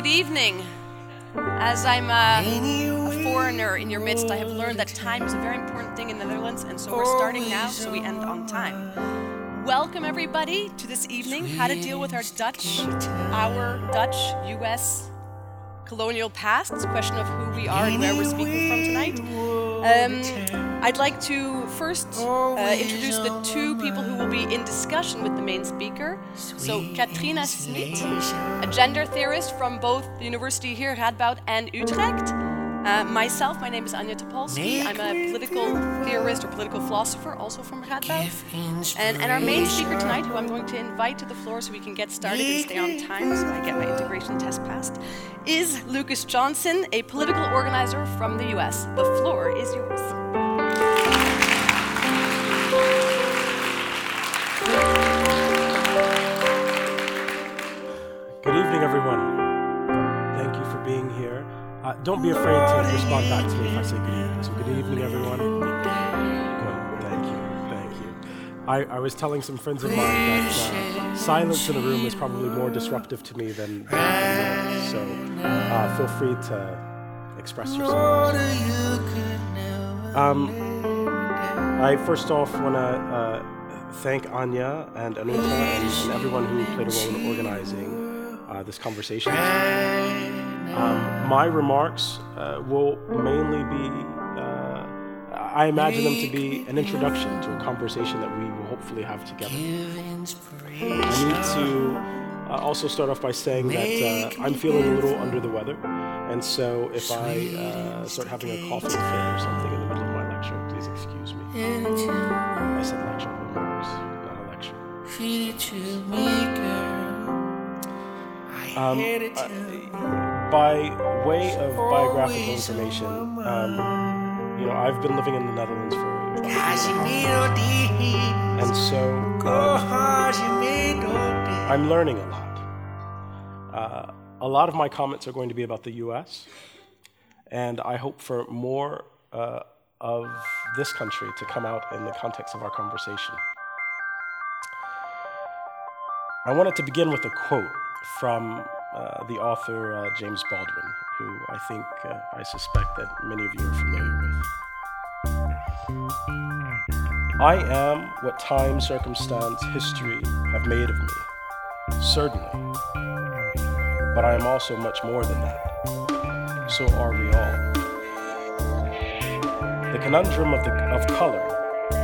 good evening. As I'm uh, a foreigner in your midst, I have learned that time is a very important thing in the Netherlands, and so we're starting now so we end on time. Welcome, everybody, to this evening How to Deal with Our Dutch, our Dutch US colonial past. It's a question of who we are and where we're speaking from tonight. Um, I'd like to first uh, introduce the two people who will be in discussion with the main speaker. So, Katrina Smit, a gender theorist from both the university here, Radboud, and Utrecht. Uh, myself, my name is Anja Topolsky. I'm a political theorist or political philosopher, also from Radboud. And, and our main speaker tonight, who I'm going to invite to the floor so we can get started and stay on time so I get my integration test passed, is Lucas Johnson, a political organizer from the US. The floor is yours. Good evening, everyone. Thank you for being here. Uh, don't be afraid to respond back to me if I say good evening. So, good evening, everyone. Good. Thank you. Thank you. I, I was telling some friends of mine that uh, silence in a room is probably more disruptive to me than, noise. So, uh, feel free to express yourself. Um, I first off want to uh, thank Anya and Anita and, and, everyone who played a role in organizing uh, this conversation. Um, my remarks uh, will mainly be, uh, I imagine them to be an introduction to a conversation that we will hopefully have together. I need to uh, also start off by saying that uh, I'm feeling a little under the weather, and so if I start having a coughing fit or something in the middle of my lecture, please excuse me. I said lecture remarks, not a lecture. Um, uh, by way of biographical information, um, you know, I've been living in the Netherlands for and so uh, I'm learning a lot. Uh, a lot of my comments are going to be about the U.S., and I hope for more uh, of this country to come out in the context of our conversation. I wanted to begin with a quote from uh, the author uh, James Baldwin, who I think uh, I suspect that many of you are familiar with. I am what time, circumstance, history have made of me, certainly. But I am also much more than that. So are we all. The conundrum of, the, of color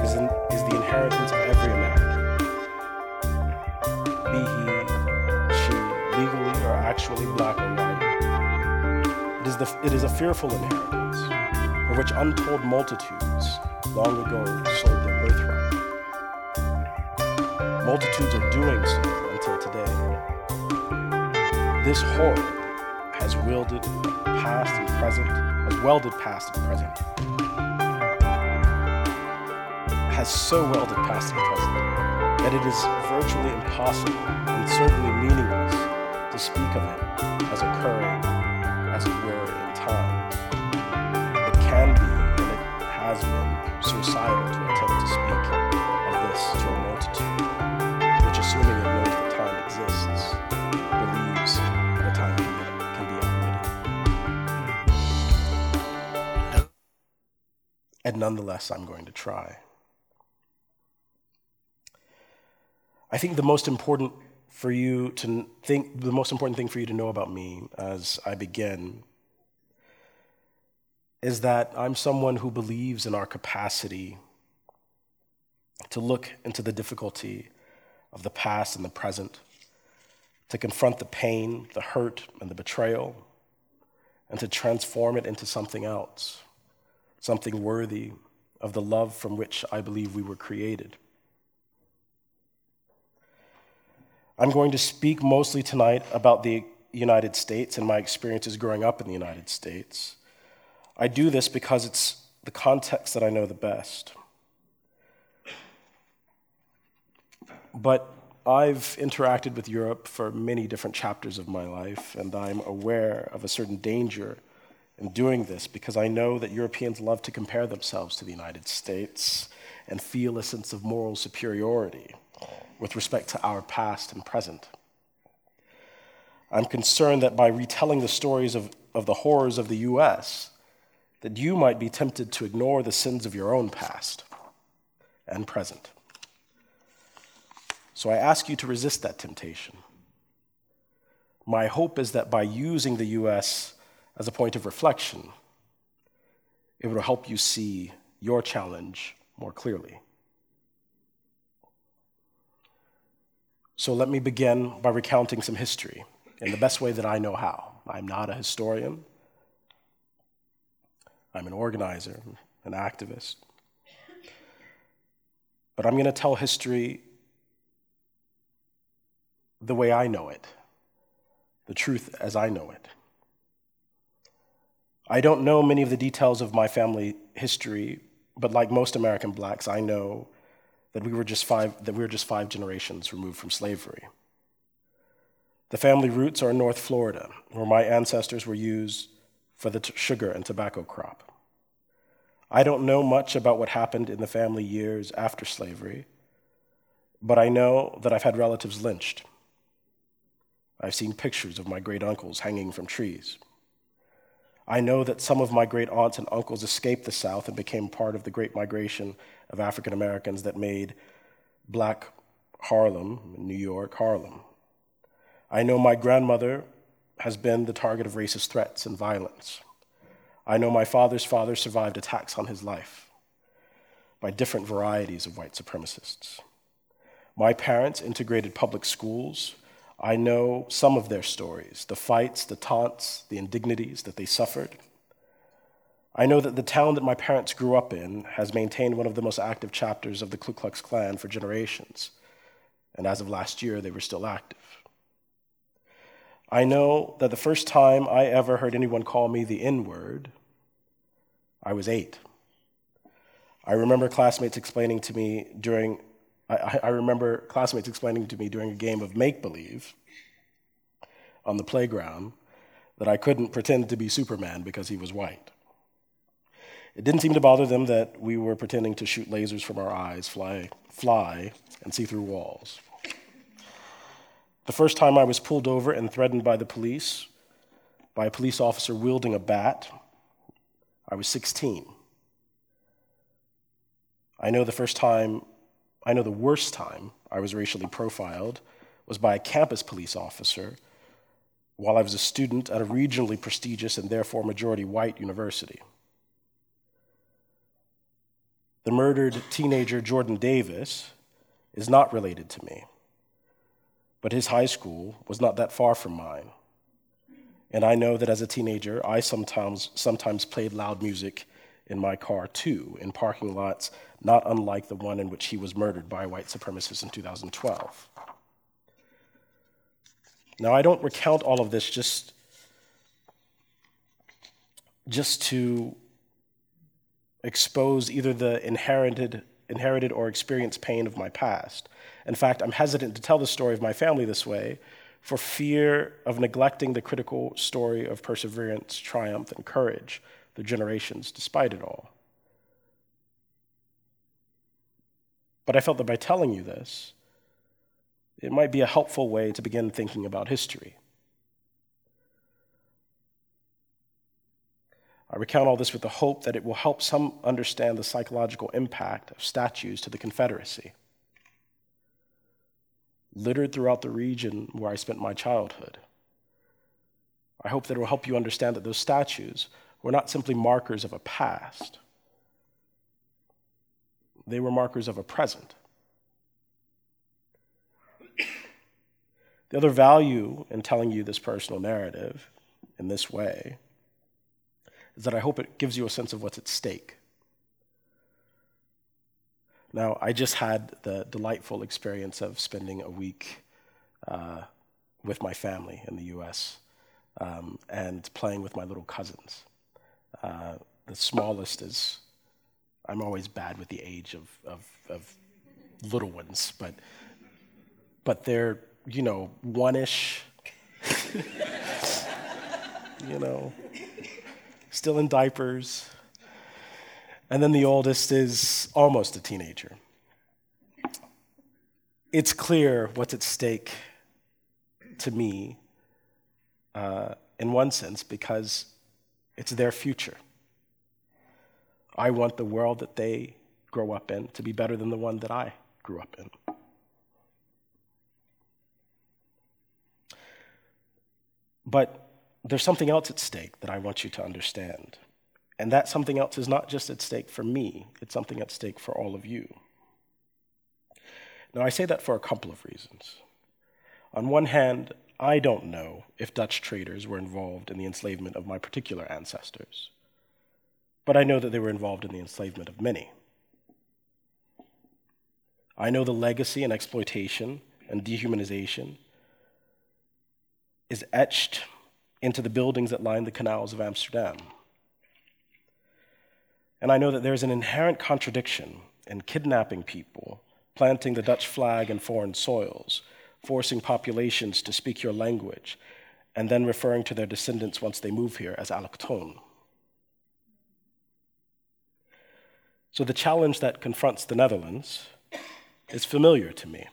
is, in, is the inheritance of every American. Be he, actually black or white. It is, the, it is a fearful inheritance, for which untold multitudes long ago sold their birthright. Multitudes are doing so until today. This horror has wielded past and present, has welded past and present has so welded past and present that it is virtually impossible and certainly meaningless to speak of it as occurring, as it were, in time. It can be, and it has been, suicidal to attempt to speak of this to a multitude, which, assuming it knows that time exists, believes that time can be outwitted. And nonetheless, I'm going to try. I think the most important for you to think, the most important thing for you to know about me as I begin is that I'm someone who believes in our capacity to look into the difficulty of the past and the present, to confront the pain, the hurt, and the betrayal, and to transform it into something else, something worthy of the love from which I believe we were created. I'm going to speak mostly tonight about the United States and my experiences growing up in the United States. I do this because it's the context that I know the best. But I've interacted with Europe for many different chapters of my life, and I'm aware of a certain danger in doing this because I know that Europeans love to compare themselves to the United States and feel a sense of moral superiority with respect to our past and present. I'm concerned that by retelling the stories of, of the horrors of the US, that you might be tempted to ignore the sins of your own past and present. So I ask you to resist that temptation. My hope is that by using the US as a point of reflection, it will help you see your challenge more clearly. So let me begin by recounting some history in the best way that I know how. I'm not a historian, I'm an organizer, an activist. But I'm going to tell history the way I know it, the truth as I know it. I don't know many of the details of my family history, but like most American blacks, I know that we were just five, that we were just five generations removed from slavery. The family roots are in North Florida, where my ancestors were used for the t- sugar and tobacco crop. I don't know much about what happened in the family years after slavery, but I know that I've had relatives lynched. I've seen pictures of my great uncles hanging from trees. I know that some of my great aunts and uncles escaped the South and became part of the great migration of African Americans that made black Harlem, New York, Harlem. I know my grandmother has been the target of racist threats and violence. I know my father's father survived attacks on his life by different varieties of white supremacists. My parents integrated public schools I know some of their stories the fights, the taunts, the indignities that they suffered. I know that the town that my parents grew up in has maintained one of the most active chapters of the Ku Klux Klan for generations, and as of last year, they were still active. I know that the first time I ever heard anyone call me the N word, I was eight. I remember classmates explaining to me during I, I remember classmates explaining to me during a game of make believe on the playground that I couldn't pretend to be Superman because he was white. It didn't seem to bother them that we were pretending to shoot lasers from our eyes, fly, fly, and see through walls. The first time I was pulled over and threatened by the police, by a police officer wielding a bat, I was 16. I know the first time I know the worst time I was racially profiled was by a campus police officer while I was a student at a regionally prestigious and therefore majority white university. The murdered teenager Jordan Davis is not related to me, but his high school was not that far from mine. And I know that as a teenager, I sometimes, sometimes played loud music in my car too, in parking lots not unlike the one in which he was murdered by white supremacist in 2012. Now, I don't recount all of this just, just to expose either the inherited, inherited or experienced pain of my past. In fact, I'm hesitant to tell the story of my family this way for fear of neglecting the critical story of perseverance, triumph, and courage the generations despite it all. But I felt that by telling you this, it might be a helpful way to begin thinking about history. I recount all this with the hope that it will help some understand the psychological impact of statues to the Confederacy. Littered throughout the region where I spent my childhood. I hope that it will help you understand that those statues were not simply markers of a past, they were markers of a present. The other value in telling you this personal narrative in this way is that I hope it gives you a sense of what's at stake. Now, I just had the delightful experience of spending a week uh, with my family in the US um, and playing with my little cousins. Uh, the smallest is, I'm always bad with the age of, of, of little ones, but, but they're, you know, one ish, you know, still in diapers. And then the oldest is almost a teenager. It's clear what's at stake to me uh, in one sense because it's their future. I want the world that they grow up in to be better than the one that I grew up in. But there's something else at stake that I want you to understand. And that something else is not just at stake for me, it's something at stake for all of you. Now, I say that for a couple of reasons. On one hand, I don't know if Dutch traders were involved in the enslavement of my particular ancestors, but I know that they were involved in the enslavement of many. I know the legacy and exploitation and dehumanization is etched into the buildings that line the canals of Amsterdam. And I know that there's an inherent contradiction in kidnapping people, planting the Dutch flag in foreign soils, forcing populations to speak your language, and then referring to their descendants once they move here as allochthone. So the challenge that confronts the Netherlands is familiar to me.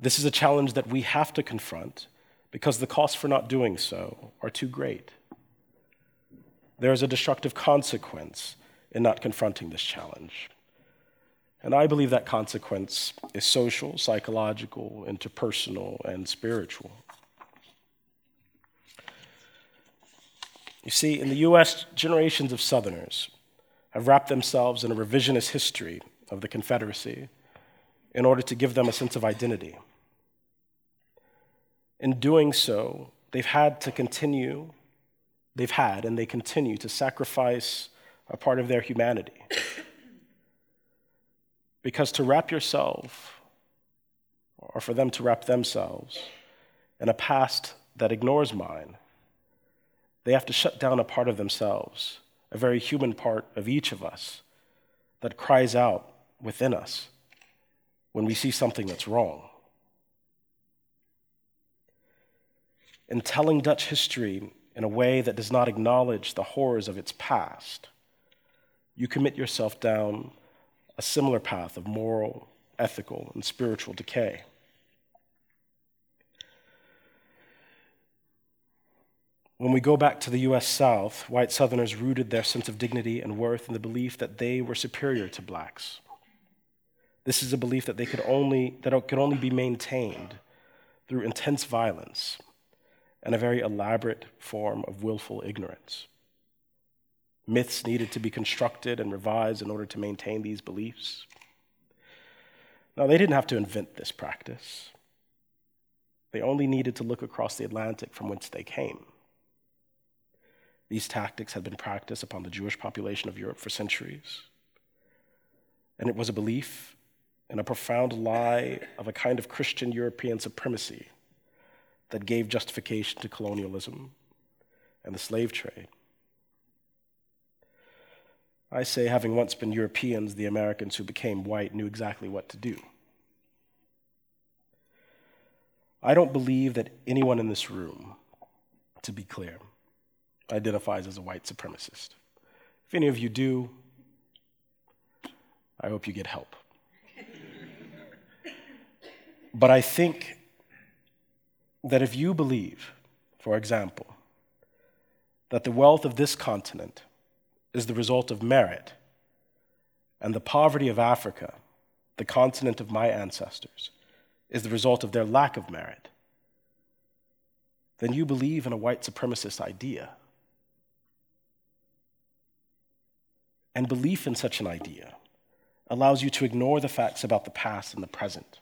This is a challenge that we have to confront because the costs for not doing so are too great. There is a destructive consequence in not confronting this challenge. And I believe that consequence is social, psychological, interpersonal, and spiritual. You see, in the US, generations of Southerners have wrapped themselves in a revisionist history of the Confederacy in order to give them a sense of identity. In doing so, they've had to continue, they've had and they continue to sacrifice a part of their humanity. Because to wrap yourself, or for them to wrap themselves, in a past that ignores mine, they have to shut down a part of themselves, a very human part of each of us, that cries out within us when we see something that's wrong. In telling Dutch history in a way that does not acknowledge the horrors of its past, you commit yourself down a similar path of moral, ethical, and spiritual decay. When we go back to the US South, white Southerners rooted their sense of dignity and worth in the belief that they were superior to blacks. This is a belief that they could only that could only be maintained through intense violence and a very elaborate form of willful ignorance. Myths needed to be constructed and revised in order to maintain these beliefs. Now, they didn't have to invent this practice, they only needed to look across the Atlantic from whence they came. These tactics had been practiced upon the Jewish population of Europe for centuries. And it was a belief in a profound lie of a kind of Christian European supremacy that gave justification to colonialism and the slave trade. I say, having once been Europeans, the Americans who became white knew exactly what to do. I don't believe that anyone in this room, to be clear, identifies as a white supremacist. If any of you do, I hope you get help. but I think that if you believe, for example, that the wealth of this continent is the result of merit, and the poverty of Africa, the continent of my ancestors, is the result of their lack of merit, then you believe in a white supremacist idea. And belief in such an idea allows you to ignore the facts about the past and the present.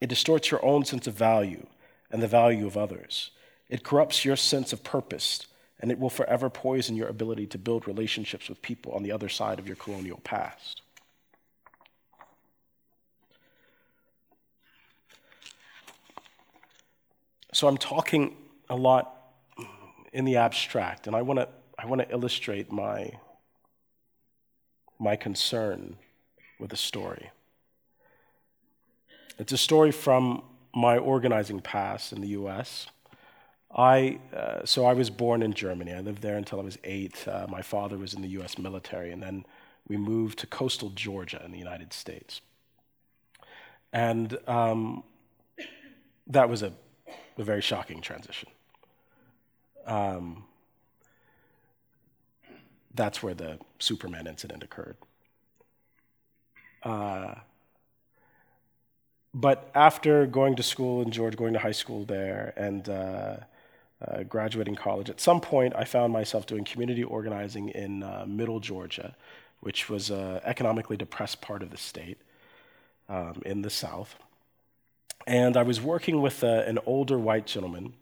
It distorts your own sense of value and the value of others. It corrupts your sense of purpose and it will forever poison your ability to build relationships with people on the other side of your colonial past. So I'm talking a lot in the abstract, and I want to I want to illustrate my my concern with a story. It's a story from my organizing past in the U.S. I, uh, so I was born in Germany. I lived there until I was eight. Uh, my father was in the US military, and then we moved to coastal Georgia in the United States. And um, that was a a very shocking transition. Um, that's where the Superman incident occurred. Uh, but after going to school in Georgia, going to high school there, and uh, uh, graduating college, at some point I found myself doing community organizing in uh, Middle Georgia, which was an economically depressed part of the state um, in the South. And I was working with uh, an older white gentleman.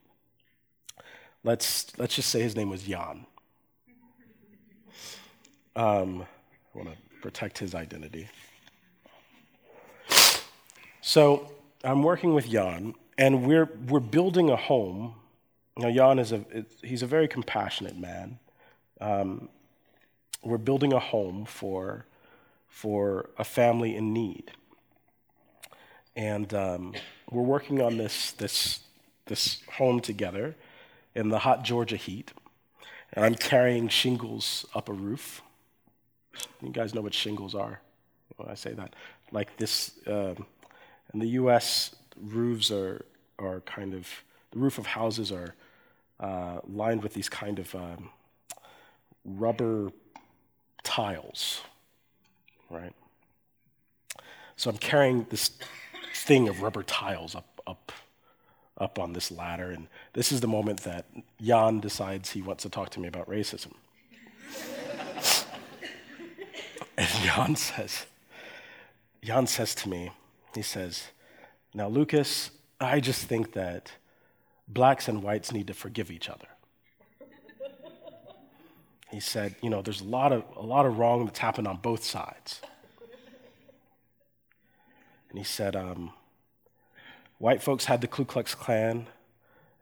Let's, let's just say his name was Jan. Um, I want to protect his identity. So I'm working with Jan, and we're, we're building a home. Now, Jan is a, he's a very compassionate man. Um, we're building a home for, for a family in need. And um, we're working on this, this, this home together in the hot Georgia heat. And I'm carrying shingles up a roof. You guys know what shingles are when I say that. Like this, uh, in the US, roofs are, are kind of, the roof of houses are uh, lined with these kind of um, rubber tiles, right? So I'm carrying this thing of rubber tiles up, up, up on this ladder, and this is the moment that Jan decides he wants to talk to me about racism. and Jan says, Jan says to me, he says, Now, Lucas, I just think that blacks and whites need to forgive each other. He said, You know, there's a lot of, a lot of wrong that's happened on both sides. And he said, um, White folks had the Ku Klux Klan,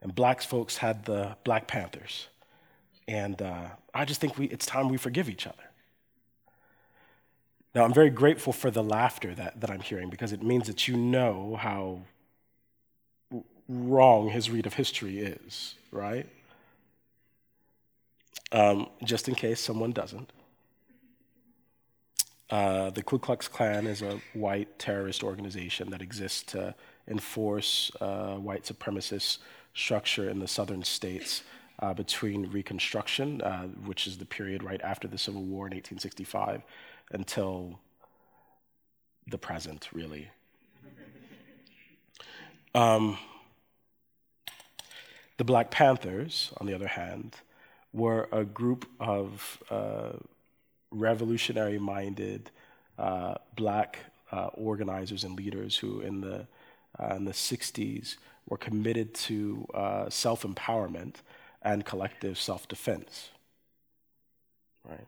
and black folks had the Black Panthers. And uh, I just think we, it's time we forgive each other. Now, I'm very grateful for the laughter that, that I'm hearing because it means that you know how wrong his read of history is, right? Um, just in case someone doesn't. Uh, the Ku Klux Klan is a white terrorist organization that exists to enforce uh, white supremacist structure in the southern states uh, between Reconstruction, uh, which is the period right after the Civil War in 1865, until the present, really. Um, the Black Panthers, on the other hand, were a group of uh, revolutionary minded uh, black uh, organizers and leaders who, in the, uh, in the 60s, were committed to uh, self empowerment and collective self defense. Right?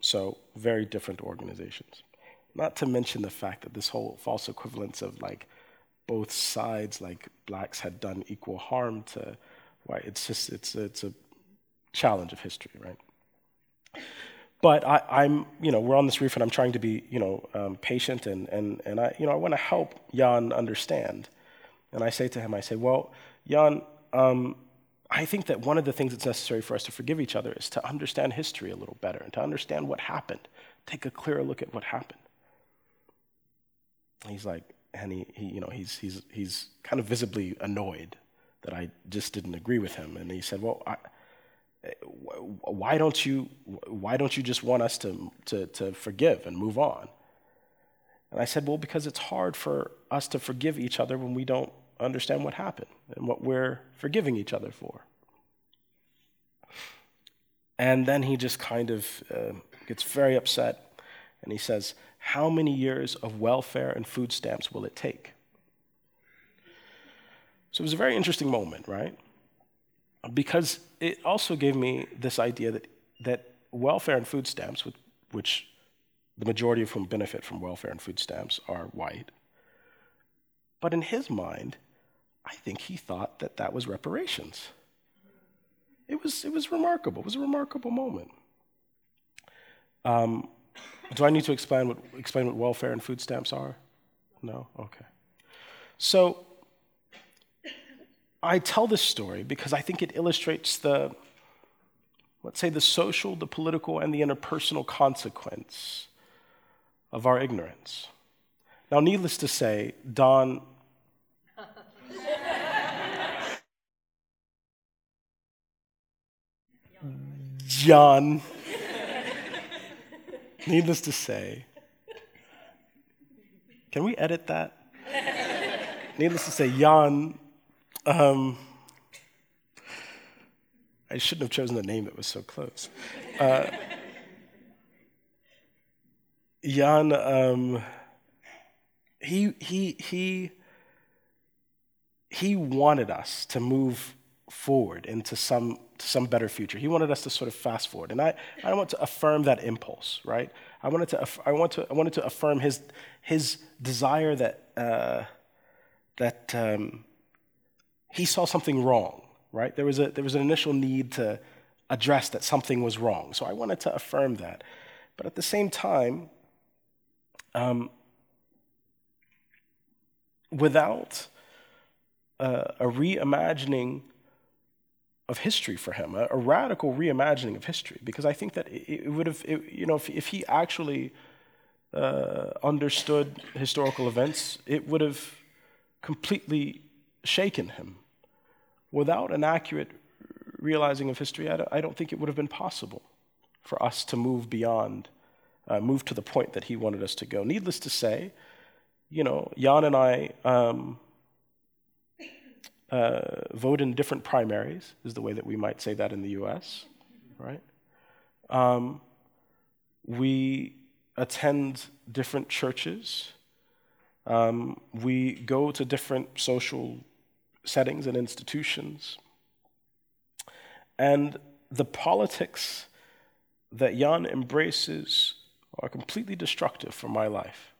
So, very different organizations. Not to mention the fact that this whole false equivalence of like both sides, like blacks had done equal harm to white, it's just, it's, it's a challenge of history, right? But I, am you know, we're on this reef and I'm trying to be, you know, um, patient and, and, and I, you know, I want to help Jan understand. And I say to him, I say, well, Jan, um, I think that one of the things that's necessary for us to forgive each other is to understand history a little better and to understand what happened. Take a clearer look at what happened. He's like, and he, he you know, he's, he's, he's kind of visibly annoyed that I just didn't agree with him. And he said, well, I, why don't you, why don't you just want us to, to, to forgive and move on? And I said, well, because it's hard for us to forgive each other when we don't understand what happened and what we're forgiving each other for. And then he just kind of uh, gets very upset and he says, How many years of welfare and food stamps will it take? So it was a very interesting moment, right? Because it also gave me this idea that, that welfare and food stamps, which the majority of whom benefit from welfare and food stamps are white, but in his mind, I think he thought that that was reparations. It was, it was remarkable. It was a remarkable moment. Um, do I need to explain what, explain what welfare and food stamps are? No? Okay. So I tell this story because I think it illustrates the, let's say, the social, the political, and the interpersonal consequence of our ignorance. Now, needless to say, Don John. Needless to say, can we edit that? Needless to say, Jan, um, I shouldn't have chosen a name that was so close. Uh, Jan, um, he, he, he, he wanted us to move forward into some, some better future. He wanted us to sort of fast forward. And I, I want to affirm that impulse, right? I wanted to, I want to, I wanted to affirm his, his desire that, uh, that um, he saw something wrong, right? There was, a, there was an initial need to address that something was wrong. So I wanted to affirm that. But at the same time, um, without uh, a reimagining of history for him, a, a, radical reimagining of history, because I think that it, it would have, you know, if, if he actually uh, understood historical events, it would have completely shaken him. Without an accurate realizing of history, I don't, I don't think it would have been possible for us to move beyond, uh, move to the point that he wanted us to go. Needless to say, you know, Jan and I um, uh, vote in different primaries, is the way that we might say that in the US, right? Um, we attend different churches. Um, we go to different social settings and institutions. And the politics that Jan embraces are completely destructive for my life.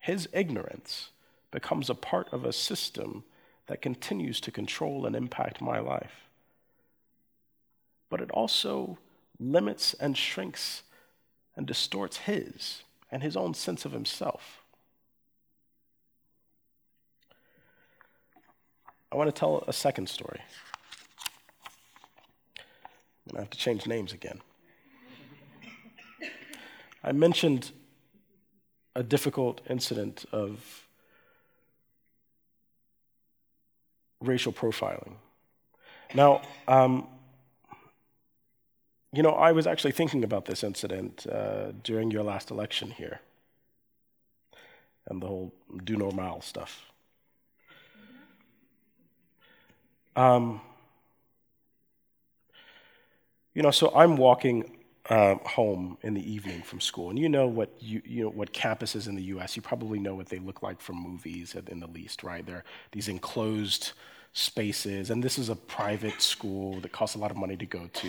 His ignorance becomes a part of a system that continues to control and impact my life. But it also limits and shrinks and distorts his and his own sense of himself. I want to tell a second story. I'm going to have to change names again. I mentioned a difficult incident of racial profiling. Now, um, you know, I was actually thinking about this incident uh, during your last election here and the whole do normal stuff. Um, you know, so I'm walking uh, home in the evening from school, and you know what you, you know what campuses in the U.S. You probably know what they look like from movies, in the least, right? They're these enclosed spaces, and this is a private school that costs a lot of money to go to.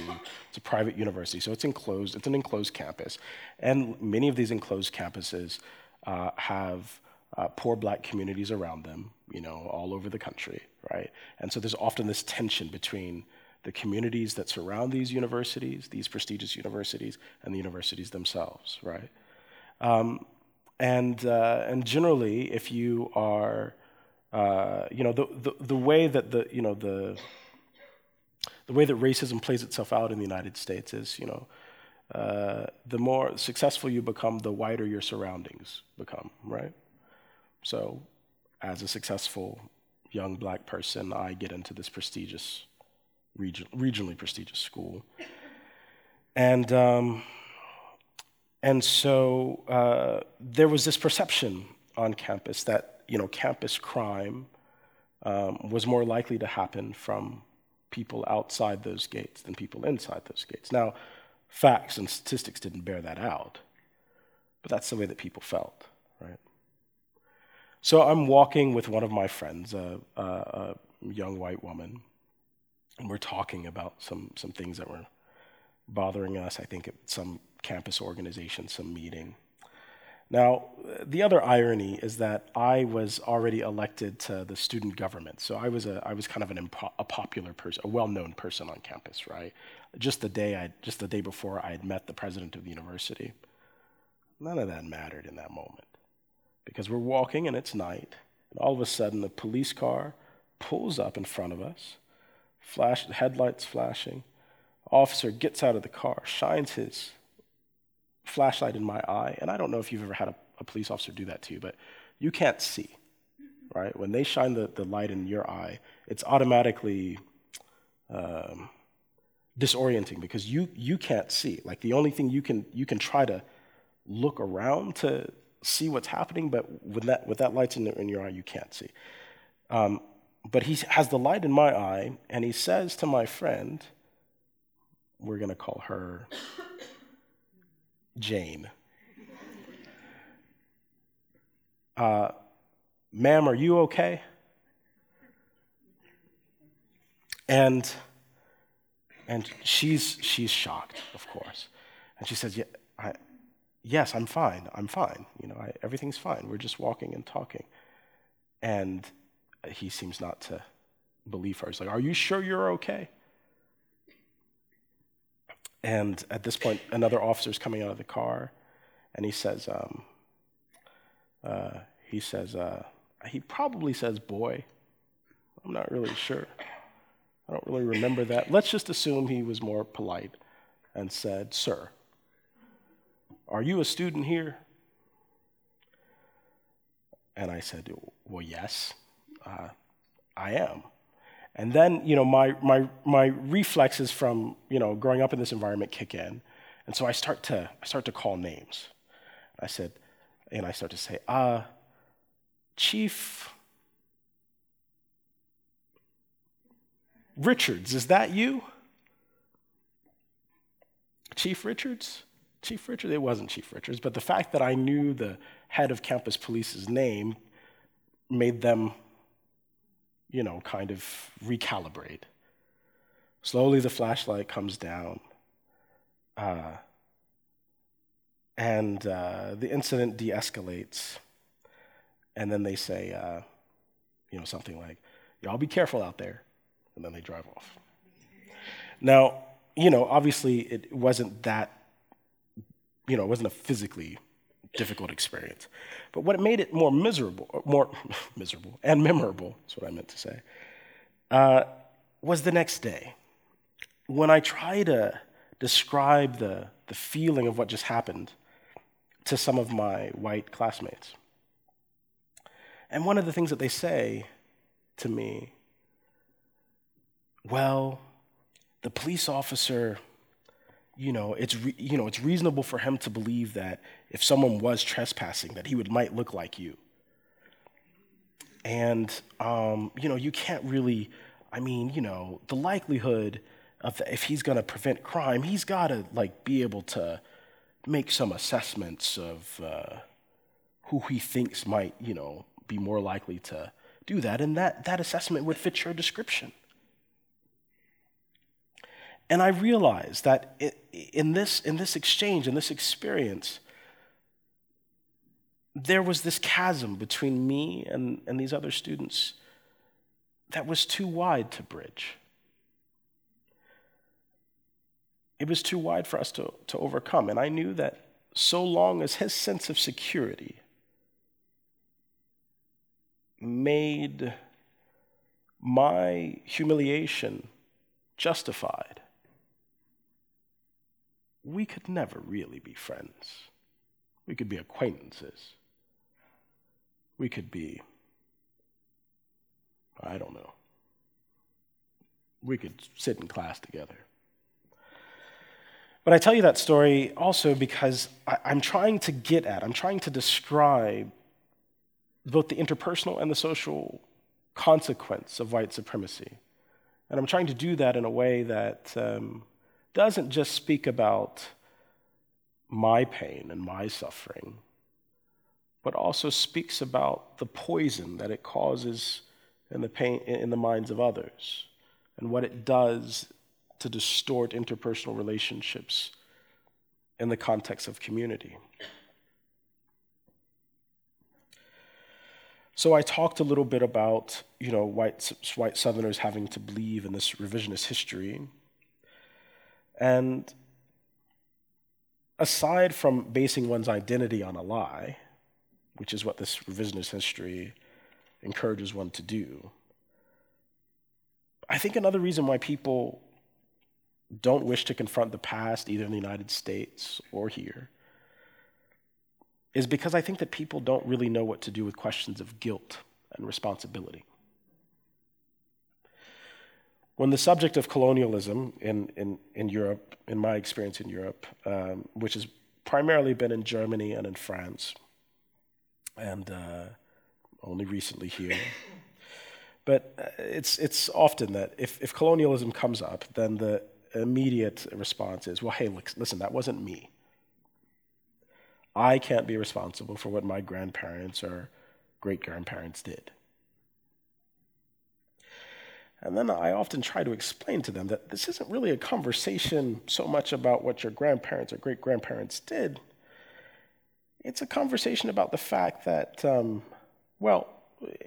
It's a private university, so it's enclosed. It's an enclosed campus, and many of these enclosed campuses uh, have uh, poor black communities around them, you know, all over the country, right? And so there's often this tension between the communities that surround these universities, these prestigious universities, and the universities themselves, right? Um, and uh, and generally, if you are uh, you know, the, the, the way that the, you know, the, the way that racism plays itself out in the United States is, you know, uh, the more successful you become, the wider your surroundings become, right? So, as a successful young black person, I get into this prestigious, region, regionally prestigious school. And, um, and so uh, there was this perception on campus that you know, campus crime um, was more likely to happen from people outside those gates than people inside those gates. Now, facts and statistics didn't bear that out, but that's the way that people felt, right? So I'm walking with one of my friends, a, a, a young white woman, and we're talking about some, some things that were bothering us, I think, at some campus organization, some meeting. Now, the other irony is that I was already elected to the student government. So I was, a, I was kind of an impo- a popular person, a well-known person on campus, right? Just the day I, just the day before I had met the president of the university. None of that mattered in that moment. Because we're walking and it's night, and all of a sudden a police car pulls up in front of us, flash, headlights flashing. Officer gets out of the car, shines his flashlight in my eye, and I don't know if you've ever had a, a police officer do that to you, but you can't see, right? When they shine the, the light in your eye, it's automatically um, disorienting because you you can't see. Like the only thing you can you can try to look around to see what's happening, but with that with that light in, in your eye, you can't see. Um, but he has the light in my eye, and he says to my friend, we're going to call her Jane. Uh, Ma'am, are you okay? And and she's she's shocked, of course. And she says, yeah, I, yes, I'm fine. I'm fine. You know, I, everything's fine. We're just walking and talking. And he seems not to believe her. He's like, Are you sure you're okay? And at this point, another officer is coming out of the car, and he says, um, uh, he says, uh, he probably says boy. I'm not really sure. I don't really remember that. Let's just assume he was more polite and said, Sir, are you a student here? And I said, Well, yes, uh, I am. And then, you know, my, my, my reflexes from, you know, growing up in this environment kick in. And so I start to, I start to call names. I said, and I start to say, uh, Chief Richards, is that you? Chief Richards? Chief Richards? It wasn't Chief Richards, but the fact that I knew the head of campus police's name made them you know, kind of recalibrate. Slowly, the flashlight comes down. Uh, and uh, the incident de escalates. And then they say, uh, you know, something like, y'all be careful out there. And then they drive off. Now, you know, obviously it wasn't that, you know, it wasn't a physically difficult experience. But what made it more miserable, more miserable and memorable, is what I meant to say, uh, was the next day. When I try to describe the, the feeling of what just happened to some of my white classmates. And one of the things that they say to me, well, the police officer you know, it's re- you know, it's reasonable for him to believe that if someone was trespassing, that he would might look like you. And um, you know, you can't really. I mean, you know, the likelihood of the, if he's going to prevent crime, he's got to like be able to make some assessments of uh, who he thinks might, you know, be more likely to do that, and that that assessment would fit your description. And I realized that in this, in this exchange, in this experience, there was this chasm between me and, and these other students that was too wide to bridge. It was too wide for us to, to overcome. And I knew that so long as his sense of security made my humiliation justified, we could never really be friends. We could be acquaintances. We could be, I don't know. We could sit in class together. But I tell you that story also because I, am trying to get at, I'm trying to describe both the interpersonal and the social consequence of white supremacy. And I'm trying to do that in a way that um, doesn't just speak about my pain and my suffering, but also speaks about the poison that it causes in the, pain, in the minds of others and what it does to distort interpersonal relationships in the context of community. So I talked a little bit about, you know, white, white Southerners having to believe in this revisionist history and aside from basing one's identity on a lie, which is what this revisionist history encourages one to do, I think another reason why people don't wish to confront the past, either in the United States or here, is because I think that people don't really know what to do with questions of guilt and responsibility. When the subject of colonialism in, in, in Europe, in my experience in Europe, um, which has primarily been in Germany and in France, and uh, only recently here. But uh, it's, it's often that if, if colonialism comes up, then the immediate response is, well, hey, listen, that wasn't me. I can't be responsible for what my grandparents or great grandparents did. And then I often try to explain to them that this isn't really a conversation so much about what your grandparents or great grandparents did. It's a conversation about the fact that, um, well,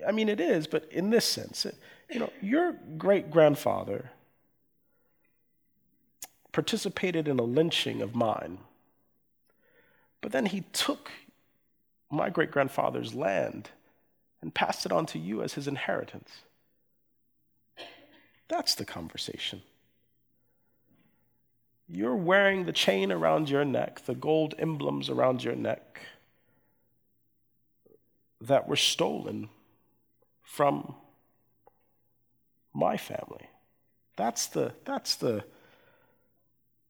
I mean, it is, but in this sense, you know, your great grandfather participated in a lynching of mine, but then he took my great grandfather's land and passed it on to you as his inheritance. That's the conversation. You're wearing the chain around your neck, the gold emblems around your neck that were stolen from my family. That's the, that's the,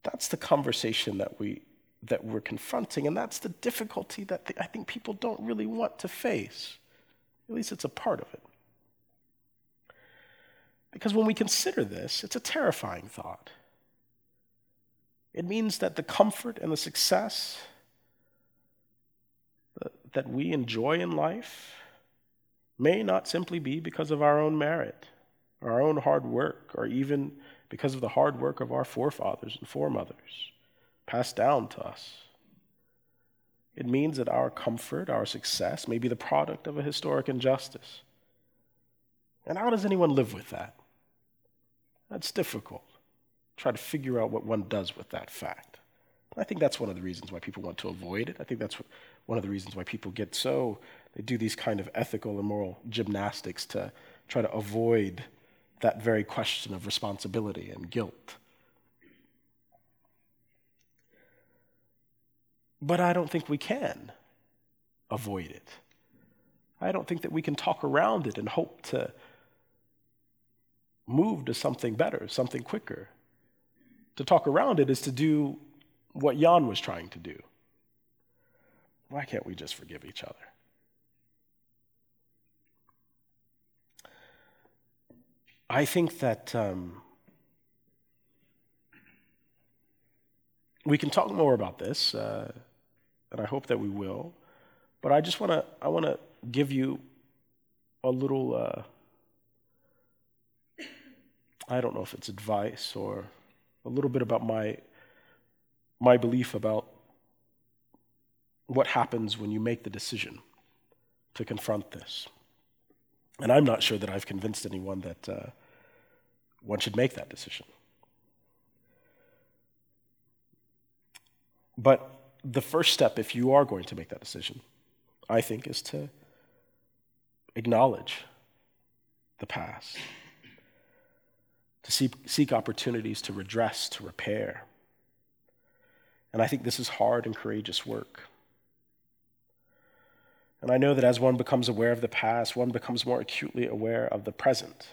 that's the conversation that, we, that we're confronting, and that's the difficulty that I think people don't really want to face. At least it's a part of it. Because when we consider this, it's a terrifying thought. It means that the comfort and the success that we enjoy in life may not simply be because of our own merit, our own hard work, or even because of the hard work of our forefathers and foremothers passed down to us. It means that our comfort, our success, may be the product of a historic injustice. And how does anyone live with that? That's difficult. Try to figure out what one does with that fact. I think that's one of the reasons why people want to avoid it. I think that's one of the reasons why people get so, they do these kind of ethical and moral gymnastics to try to avoid that very question of responsibility and guilt. But I don't think we can avoid it. I don't think that we can talk around it and hope to move to something better, something quicker. To talk around it is to do what Jan was trying to do. Why can't we just forgive each other? I think that um, we can talk more about this, uh, and I hope that we will. But I just want to I want to give you a little uh, I don't know if it's advice or a little bit about my, my belief about what happens when you make the decision to confront this. And I'm not sure that I've convinced anyone that uh, one should make that decision. But the first step, if you are going to make that decision, I think, is to acknowledge the past to seek, seek opportunities to redress, to repair. And I think this is hard and courageous work. And I know that as one becomes aware of the past, one becomes more acutely aware of the present.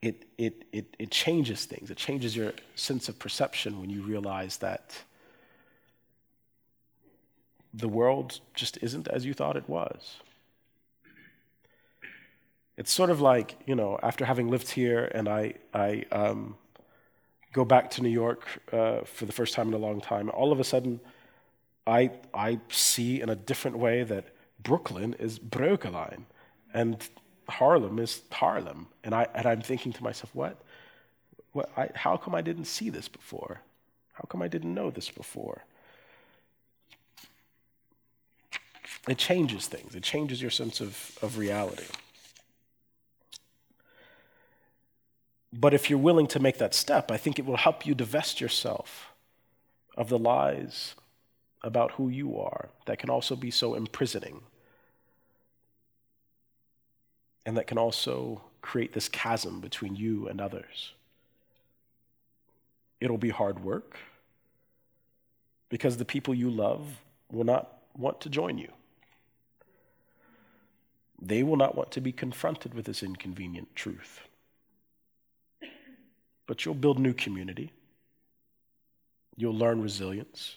It, it, it, it changes things. It changes your sense of perception when you realize that the world just isn't as you thought it was. It's sort of like, you know, after having lived here and I, I um, go back to New York uh, for the first time in a long time, all of a sudden I, I see in a different way that Brooklyn is Brooklyn and Harlem is Harlem. And, I, and I'm thinking to myself, what? what I, how come I didn't see this before? How come I didn't know this before? It changes things, it changes your sense of, of reality. But if you're willing to make that step, I think it will help you divest yourself of the lies about who you are that can also be so imprisoning and that can also create this chasm between you and others. It'll be hard work because the people you love will not want to join you. They will not want to be confronted with this inconvenient truth. But you'll build new community. You'll learn resilience.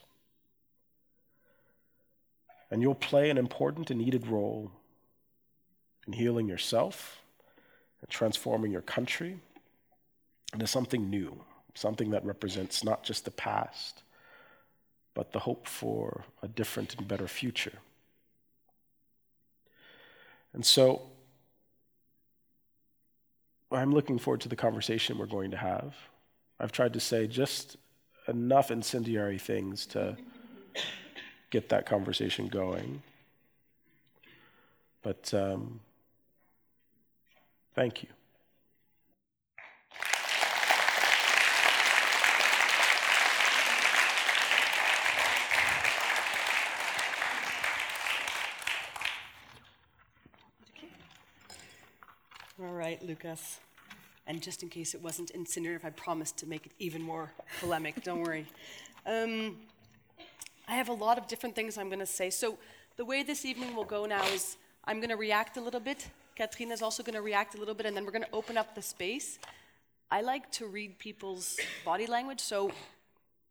And you'll play an important and needed role in healing yourself and transforming your country into something new, something that represents not just the past, but the hope for a different and better future. And so I'm looking forward to the conversation we're going to have. I've tried to say just enough incendiary things to get that conversation going. But um, thank you. All right, Lucas. And just in case it wasn't incendiary, I promised to make it even more polemic. Don't worry. Um, I have a lot of different things I'm going to say. So the way this evening will go now is I'm going to react a little bit. Katrina is also going to react a little bit, and then we're going to open up the space. I like to read people's body language, so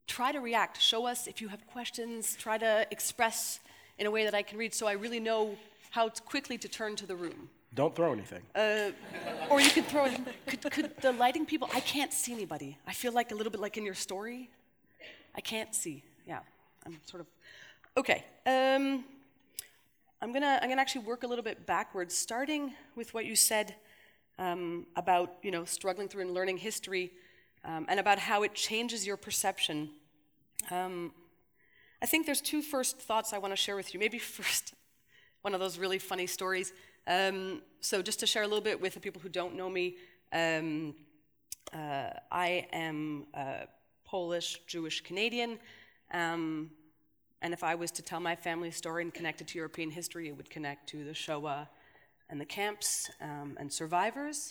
try to react. Show us if you have questions. Try to express in a way that I can read, so I really know how quickly to turn to the room. Don't throw anything. Uh, or you could throw it. Could, could the lighting people? I can't see anybody. I feel like a little bit like in your story. I can't see. Yeah, I'm sort of. Okay. Um, I'm gonna I'm gonna actually work a little bit backwards, starting with what you said um, about you know struggling through and learning history, um, and about how it changes your perception. Um, I think there's two first thoughts I want to share with you. Maybe first, one of those really funny stories. Um, so, just to share a little bit with the people who don't know me, um, uh, I am uh, Polish, Jewish, Canadian. Um, and if I was to tell my family story and connect it to European history, it would connect to the Shoah and the camps um, and survivors.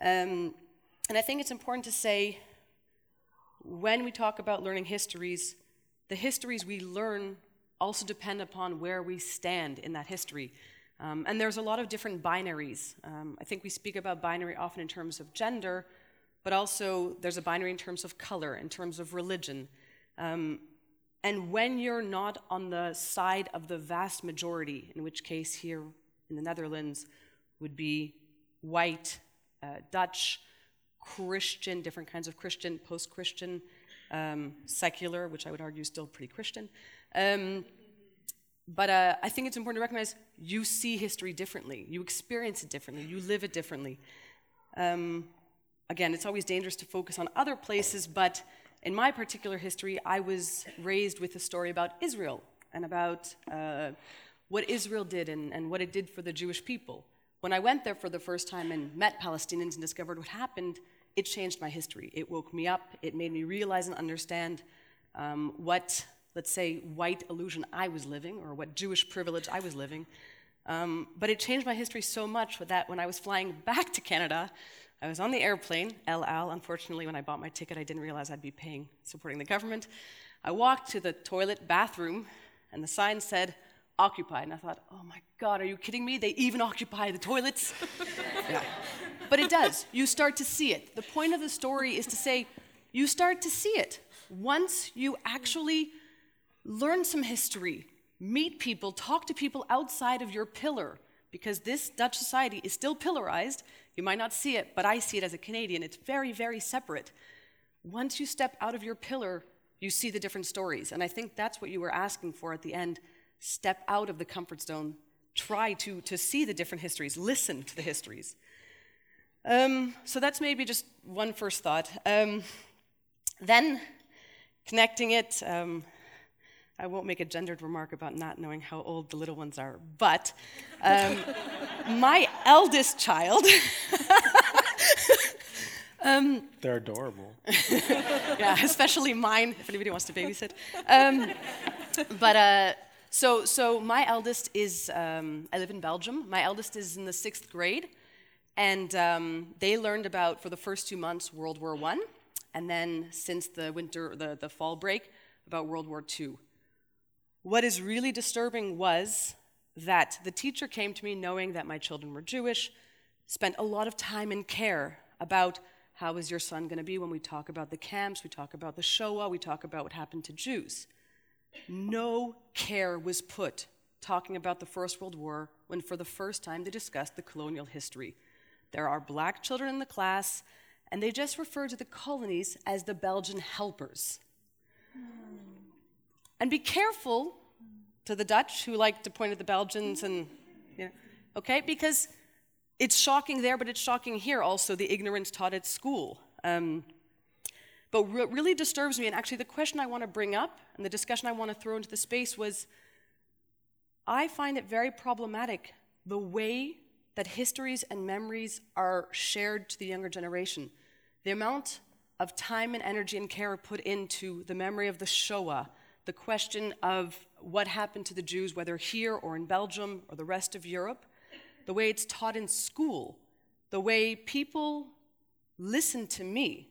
Um, and I think it's important to say when we talk about learning histories, the histories we learn also depend upon where we stand in that history. Um, and there's a lot of different binaries. Um, I think we speak about binary often in terms of gender, but also there's a binary in terms of color, in terms of religion. Um, and when you're not on the side of the vast majority, in which case here in the Netherlands would be white, uh, Dutch, Christian, different kinds of Christian, post Christian, um, secular, which I would argue is still pretty Christian. Um, but uh, I think it's important to recognize you see history differently, you experience it differently, you live it differently. Um, again, it's always dangerous to focus on other places, but in my particular history, I was raised with a story about Israel and about uh, what Israel did and, and what it did for the Jewish people. When I went there for the first time and met Palestinians and discovered what happened, it changed my history. It woke me up, it made me realize and understand um, what let's say, white illusion I was living or what Jewish privilege I was living. Um, but it changed my history so much that when I was flying back to Canada, I was on the airplane, El Al. Unfortunately, when I bought my ticket, I didn't realize I'd be paying, supporting the government. I walked to the toilet bathroom, and the sign said, occupied. And I thought, oh my God, are you kidding me? They even occupy the toilets? yeah. But it does. You start to see it. The point of the story is to say, you start to see it. Once you actually learn some history, meet people, talk to people outside of your pillar, because this Dutch society is still pillarized. You might not see it, but I see it as a Canadian. It's very, very separate. Once you step out of your pillar, you see the different stories. And I think that's what you were asking for at the end. Step out of the comfort zone, try to, to see the different histories, listen to the histories. Um, so that's maybe just one first thought. Um, then, connecting it, um, I won't make a gendered remark about not knowing how old the little ones are, but um, my eldest child. um, They're adorable. yeah, especially mine, if anybody wants to babysit. Um, but uh, so, so my eldest is, um, I live in Belgium. My eldest is in the sixth grade, and um, they learned about, for the first two months, World War I, and then since the winter, the, the fall break, about World War II. What is really disturbing was that the teacher came to me knowing that my children were Jewish, spent a lot of time and care about how is your son going to be when we talk about the camps, we talk about the Shoah, we talk about what happened to Jews. No care was put talking about the First World War when, for the first time, they discussed the colonial history. There are black children in the class, and they just refer to the colonies as the Belgian helpers. And be careful to the Dutch who like to point at the Belgians and, you know, okay, because it's shocking there, but it's shocking here also, the ignorance taught at school. Um, but what really disturbs me, and actually the question I want to bring up and the discussion I want to throw into the space was I find it very problematic the way that histories and memories are shared to the younger generation. The amount of time and energy and care put into the memory of the Shoah, the question of what happened to the Jews, whether here or in Belgium or the rest of Europe, the way it's taught in school, the way people listen to me,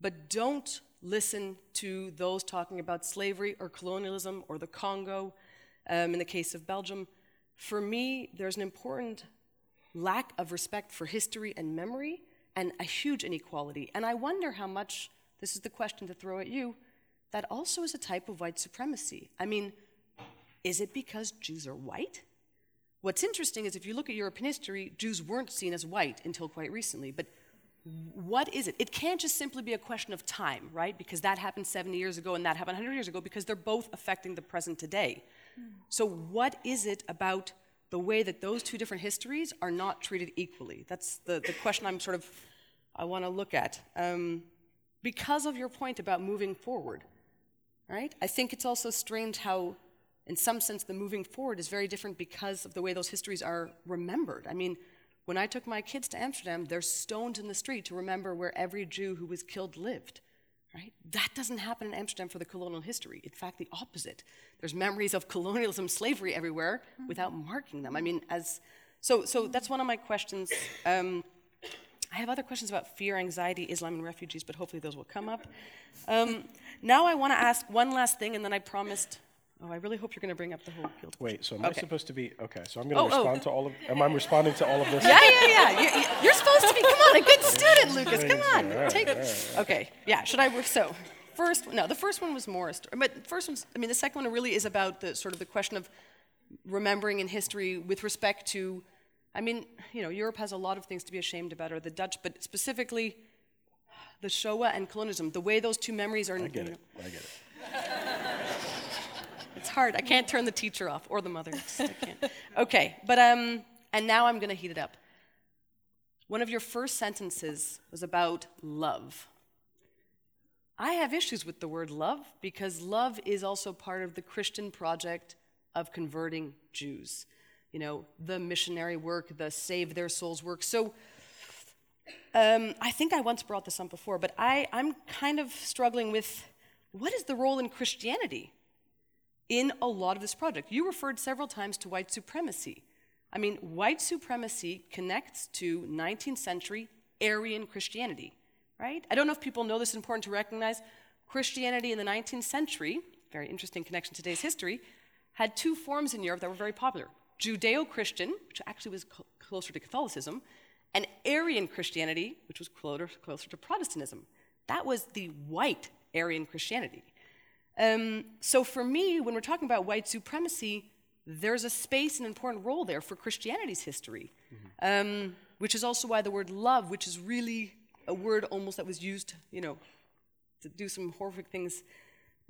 but don't listen to those talking about slavery or colonialism or the Congo um, in the case of Belgium. For me, there's an important lack of respect for history and memory and a huge inequality. And I wonder how much, this is the question to throw at you, that also is a type of white supremacy. I mean, is it because Jews are white? What's interesting is if you look at European history, Jews weren't seen as white until quite recently. But what is it? It can't just simply be a question of time, right? Because that happened 70 years ago and that happened 100 years ago because they're both affecting the present today. So, what is it about the way that those two different histories are not treated equally? That's the, the question I'm sort of, I want to look at. Um, because of your point about moving forward, right? I think it's also strange how, in some sense, the moving forward is very different because of the way those histories are remembered. I mean, when I took my kids to Amsterdam, there's stones in the street to remember where every Jew who was killed lived. Right? That doesn't happen in Amsterdam for the colonial history. In fact, the opposite. There's memories of colonialism, slavery everywhere without marking them. I mean, as so, so that's one of my questions. Um, I have other questions about fear, anxiety, Islam, and refugees, but hopefully those will come up. Um, now I want to ask one last thing, and then I promised Oh, I really hope you're going to bring up the whole field. Wait, so am okay. I supposed to be okay? So I'm going to oh, oh. respond oh. to all of. Am I responding to all of this? Yeah, yeah, yeah. You're, you're supposed to be. Come on, a good student, Lucas. Come on, right, take. Right, Okay, yeah. Should I? So, first, no. The first one was more, but first one's. I mean, the second one really is about the sort of the question of remembering in history with respect to. I mean, you know, Europe has a lot of things to be ashamed about, or the Dutch, but specifically the Shoah and colonialism. The way those two memories are. I get it. I get it. It's hard. I can't turn the teacher off or the mother. okay, but um, and now I'm going to heat it up. One of your first sentences was about love. I have issues with the word love because love is also part of the Christian project of converting Jews. You know, the missionary work, the save their souls work. So um, I think I once brought this up before, but I, I'm kind of struggling with what is the role in Christianity in a lot of this project. You referred several times to white supremacy. I mean, white supremacy connects to 19th century Aryan Christianity, right? I don't know if people know this is important to recognize. Christianity in the 19th century, very interesting connection to today's history, had two forms in Europe that were very popular Judeo Christian, which actually was closer to Catholicism, and Aryan Christianity, which was closer, closer to Protestantism. That was the white Aryan Christianity. Um, so for me, when we're talking about white supremacy, there's a space and important role there for Christianity's history, mm-hmm. um, which is also why the word love, which is really a word almost that was used, you know, to do some horrific things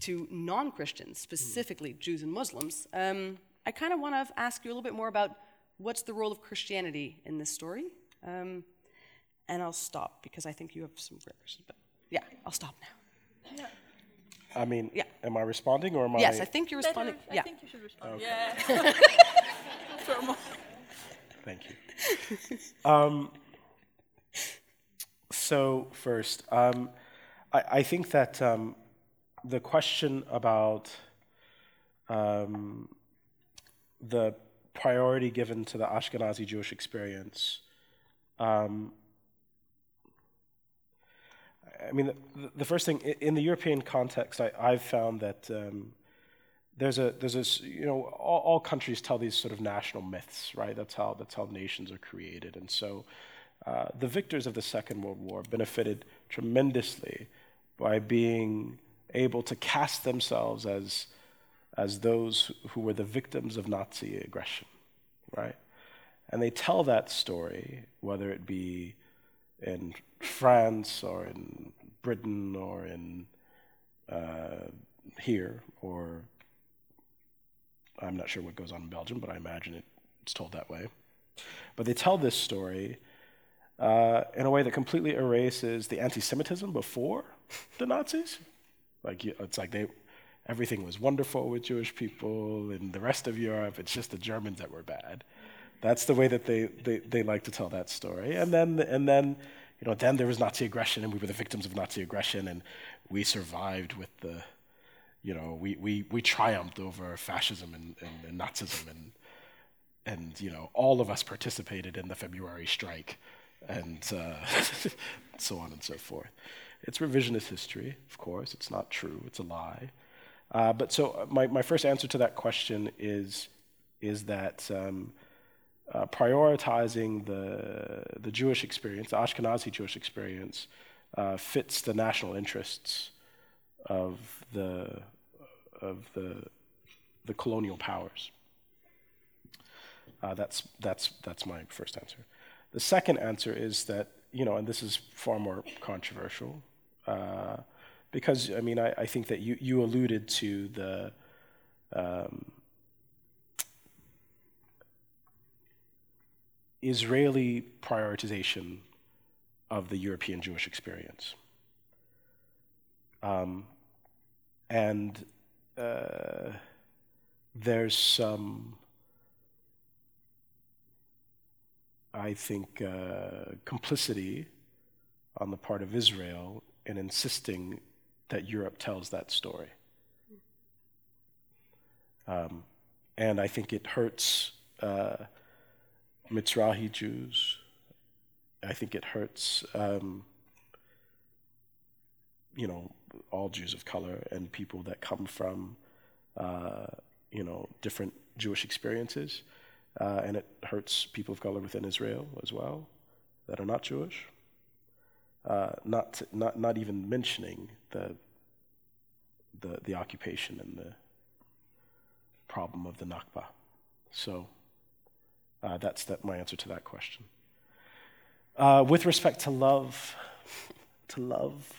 to non-Christians, specifically mm. Jews and Muslims. Um, I kind of want to ask you a little bit more about what's the role of Christianity in this story, um, and I'll stop because I think you have some great questions. But yeah, I'll stop now. Yeah. I mean, yeah. am I responding or am yes, I? Yes, I think you're responding. Better, yeah. I think you should respond. Okay. Yeah. Thank you. Um, so first, um, I, I, think that um, the question about um, the priority given to the Ashkenazi Jewish experience um, I mean, the, the, first thing in the European context, I, have found that um, there's a there's this you know all, all, countries tell these sort of national myths, right? That's how that's how nations are created, and so uh, the victors of the Second World War benefited tremendously by being able to cast themselves as, as those who were the victims of Nazi aggression, right? And they tell that story, whether it be in France or in Britain or in uh, here, or I'm not sure what goes on in Belgium, but I imagine it's told that way. But they tell this story uh, in a way that completely erases the anti-Semitism before the Nazis. Like it's like they, everything was wonderful with Jewish people in the rest of Europe. It's just the Germans that were bad. That's the way that they, they, they like to tell that story. And then and then, you know, then there was Nazi aggression, and we were the victims of Nazi aggression, and we survived with the, you know, we we, we triumphed over fascism and, and, and Nazism, and and you know, all of us participated in the February strike and uh, so on and so forth. It's revisionist history, of course. It's not true. It's a lie. Uh, but so uh, my, my first answer to that question is, is that um, uh, prioritizing the, the Jewish experience, the Ashkenazi Jewish experience, uh, fits the national interests of the, of the, the colonial powers. Uh, that's, that's, that's my first answer. The second answer is that, you know, and this is far more controversial, uh, because, I mean, I, I, think that you, you alluded to the um, Israeli prioritization of the European Jewish experience. Um, and uh, there's some I think, uh, complicity on the part of Israel in insisting that Europe tells that story. Um, and I think it hurts uh, Mizrahi Jews. I think it hurts, um, you know, all Jews of color and people that come from, uh, you know, different Jewish experiences uh, and it hurts people of color within Israel as well that are not Jewish. Uh, not, not, not even mentioning the, the, the occupation and the problem of the Nakba. So uh, that's that, my answer to that question. Uh, with respect to love, to love,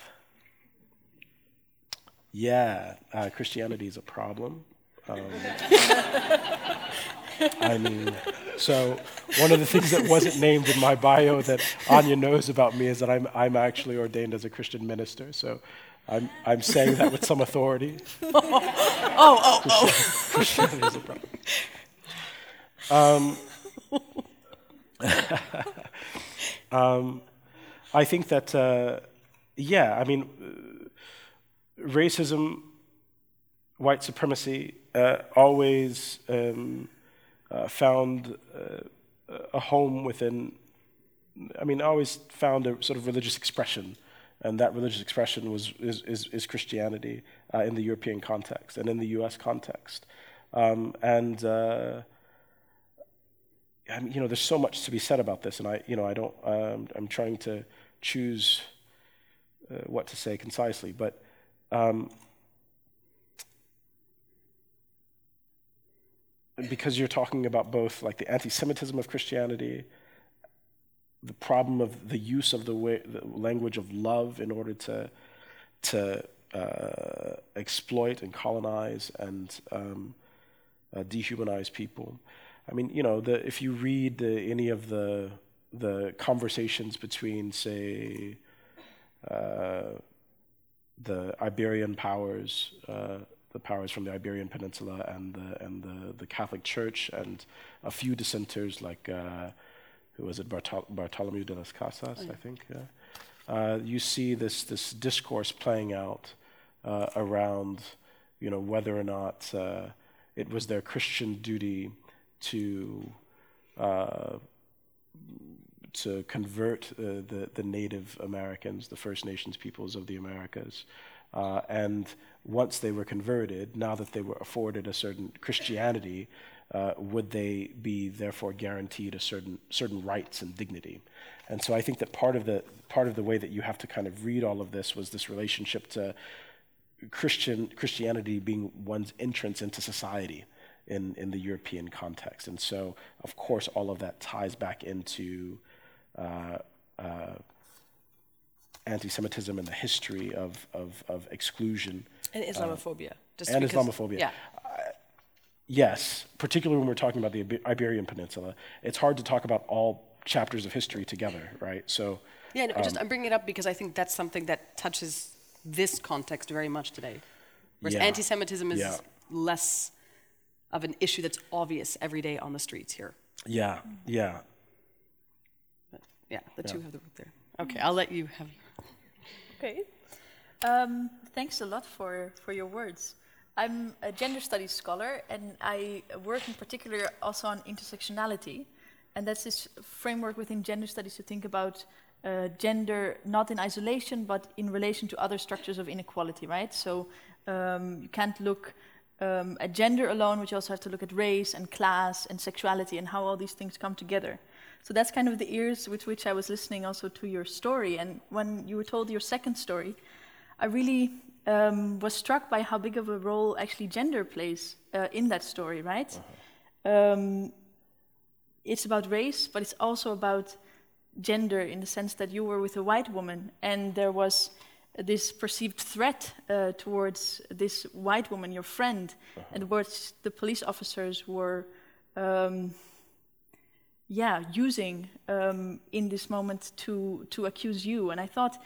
yeah, uh, Christianity is a problem. Um, I mean, so one of the things that wasn't named in my bio that Anya knows about me is that I'm, I'm actually ordained as a Christian minister. So I'm, I'm saying that with some authority. oh, oh, oh. Christianity is a problem. Um, um, I think that, uh, yeah, I mean, uh, racism, white supremacy, uh, always um, uh, found uh, a home within, I mean, I always found a sort of religious expression. And that religious expression was, is, is, is Christianity uh, in the European context and in the US context. Um, and uh, I mean, you know, there's so much to be said about this, and I, you know, I don't. Um, I'm trying to choose uh, what to say concisely, but um, because you're talking about both like the anti-Semitism of Christianity, the problem of the use of the, way, the language of love in order to to uh, exploit and colonize and um, uh, dehumanize people. I mean, you know, the, if you read the, any of the the conversations between, say, uh, the Iberian powers, uh, the powers from the Iberian Peninsula and the, and the, the Catholic Church and a few dissenters like, uh, who was it, Bartol- Bartolomeu de las Casas, oh, yeah. I think. Uh, you see this, this discourse playing out uh, around, you know, whether or not uh, it was their Christian duty to uh, to convert uh, the, the Native Americans, the First Nations peoples of the Americas, uh, and once they were converted, now that they were afforded a certain Christianity, uh, would they be therefore guaranteed a certain certain rights and dignity? And so I think that part of the part of the way that you have to kind of read all of this was this relationship to Christian Christianity being one's entrance into society in, in the European context. And so, of course, all of that ties back into uh, uh, anti Semitism and the history of, of, of exclusion. And Islamophobia. Uh, and Islamophobia. Yeah. Uh, yes, particularly when we're talking about the Iberian Peninsula, it's hard to talk about all chapters of history together, right? So. Yeah, no, um, just I'm bringing it up because I think that's something that touches this context very much today. Whereas yeah. anti-Semitism is yeah. less of an issue that's obvious every day on the streets here. Yeah, yeah. But yeah, the yeah. two have the root there. Okay, I'll let you have. Okay. Um, thanks a lot for, for your words. I'm a gender studies scholar, and I work in particular also on intersectionality. And that's this framework within gender studies to think about uh, gender not in isolation, but in relation to other structures of inequality, right? So um, you can't look um, at gender alone, but you also have to look at race and class and sexuality and how all these things come together. So that's kind of the ears with which I was listening also to your story. And when you were told your second story, I really um, was struck by how big of a role actually gender plays uh, in that story, right? Uh-huh. Um, it's about race, but it's also about gender in the sense that you were with a white woman and there was this perceived threat uh, towards this white woman, your friend, uh-huh. and which the police officers were, um, yeah, using um, in this moment to to accuse you. And I thought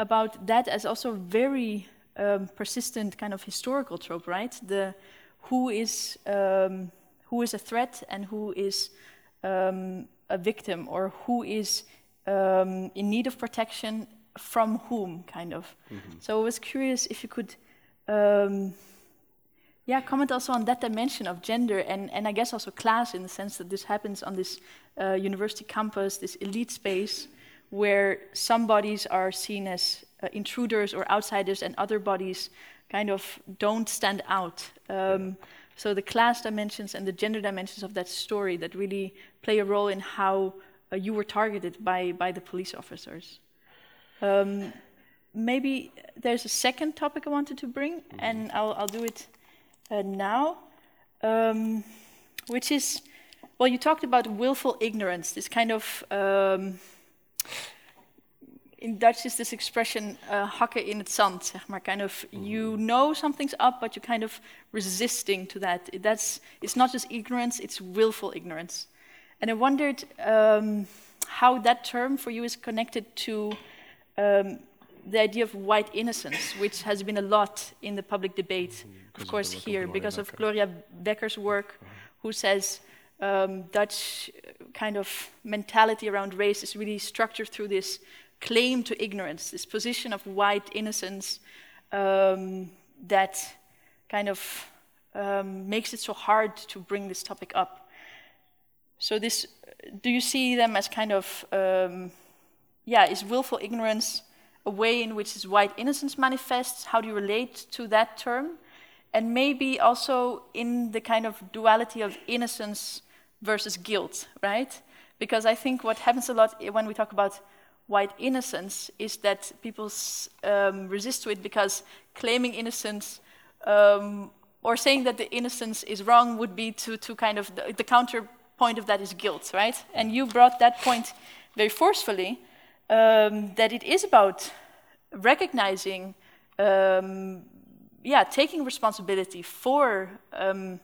about that as also very um, persistent kind of historical trope, right? The who is um, who is a threat and who is um, a victim, or who is um, in need of protection from whom, kind of. Mm-hmm. So I was curious if you could, um, yeah, comment also on that dimension of gender and, and I guess also class in the sense that this happens on this uh, university campus, this elite space, where some bodies are seen as uh, intruders or outsiders and other bodies kind of don't stand out. Um, so the class dimensions and the gender dimensions of that story that really play a role in how uh, you were targeted by, by the police officers. Um, maybe there's a second topic I wanted to bring, mm-hmm. and I'll, I'll do it uh, now, um, which is well, you talked about willful ignorance, this kind of. In Dutch is this expression uh, hakken in het zand, zeg maar, kind of you mm-hmm. know something's up, but you're kind of resisting to that. That's it's not just ignorance; it's willful ignorance. And I wondered um, how that term for you is connected to um, the idea of white innocence, which has been a lot in the public debate, mm, of course, here, because of Gloria Wekker's work, uh-huh. who says um, Dutch kind of mentality around race is really structured through this claim to ignorance, this position of white innocence um, that kind of um, makes it so hard to bring this topic up. So, this, do you see them as kind of um, yeah, is willful ignorance a way in which this white innocence manifests? How do you relate to that term? And maybe also in the kind of duality of innocence versus guilt, right? Because I think what happens a lot when we talk about white innocence is that people um, resist to it because claiming innocence um, or saying that the innocence is wrong would be to, to kind of the, the counterpoint of that is guilt, right? And you brought that point very forcefully um, that it is about recognizing, um, yeah, taking responsibility for um,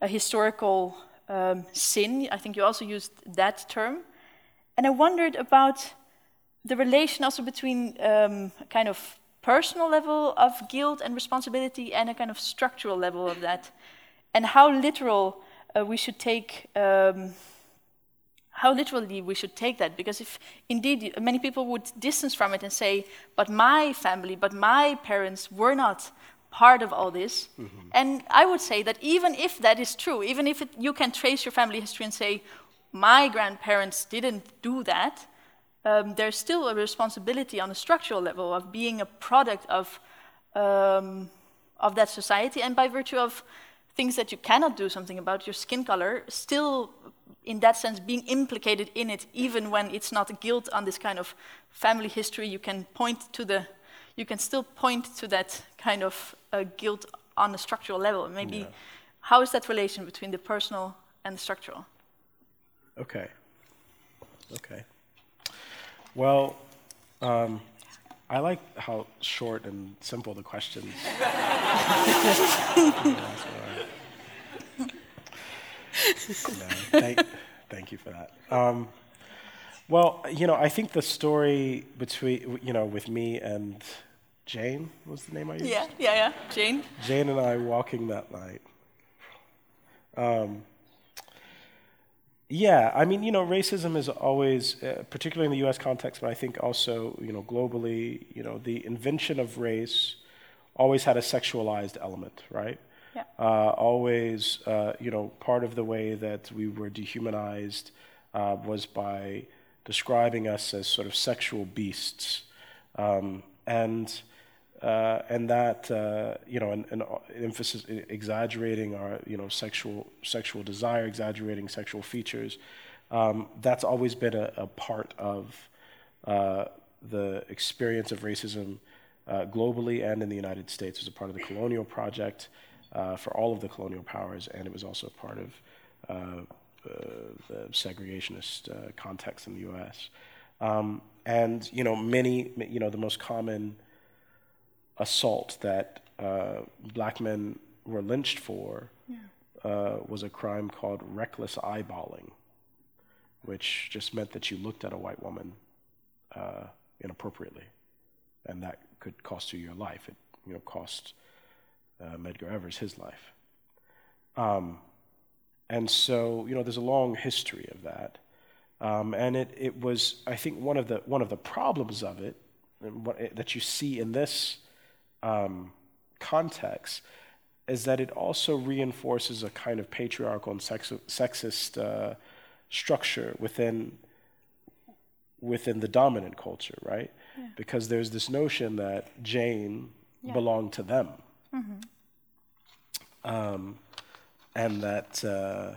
a historical um, sin. I think you also used that term. And I wondered about the relation also between um, kind of personal level of guilt and responsibility and a kind of structural level of that, and how literal uh, we should take um, how literally we should take that. Because if indeed many people would distance from it and say, but my family, but my parents were not part of all this. Mm-hmm. And I would say that even if that is true, even if it, you can trace your family history and say, my grandparents didn't do that, um, there's still a responsibility on a structural level of being a product of, um, of that society and by virtue of things that you cannot do something about, your skin color, still, in that sense, being implicated in it, even when it's not a guilt on this kind of family history, you can point to the, you can still point to that kind of uh, guilt on a structural level. Maybe, yeah. how is that relation between the personal and the structural? Okay. Okay. Well, um, I like how short and simple the questions. thank, thank, you for that. Um, well, you know, I think the story between, you know, with me and Jane was the name I used. Yeah, yeah, yeah, Jane. Jane and I walking that night. Um, yeah, I mean, you know, racism is always, uh, particularly in the U.S. context, but I think also, you know, globally, you know, the invention of race always had a sexualized element, right? Yeah. Uh, always, uh, you know, part of the way that we were dehumanized uh, was by describing us as sort of sexual beasts, um, and uh, and that uh, you know, an, an, emphasis exaggerating our you know sexual sexual desire, exaggerating sexual features. Um, that's always been a, a part of uh, the experience of racism uh, globally and in the United States. It was a part of the colonial project uh, for all of the colonial powers, and it was also a part of uh, the segregationist context in the U.S. Um, and you know, many you know the most common assault that uh, black men were lynched for yeah. uh, was a crime called reckless eyeballing, which just meant that you looked at a white woman uh, inappropriately, and that could cost you your life. It you know cost uh, Medgar Evers his life. Um, and so you know there's a long history of that, um, and it it was I think one of the one of the problems of it, what, that you see in this um, context is that it also reinforces a kind of patriarchal and sexist uh, structure within within the dominant culture, right? Yeah. Because there's this notion that Jane yeah. belonged to them, mm-hmm. um, and that uh,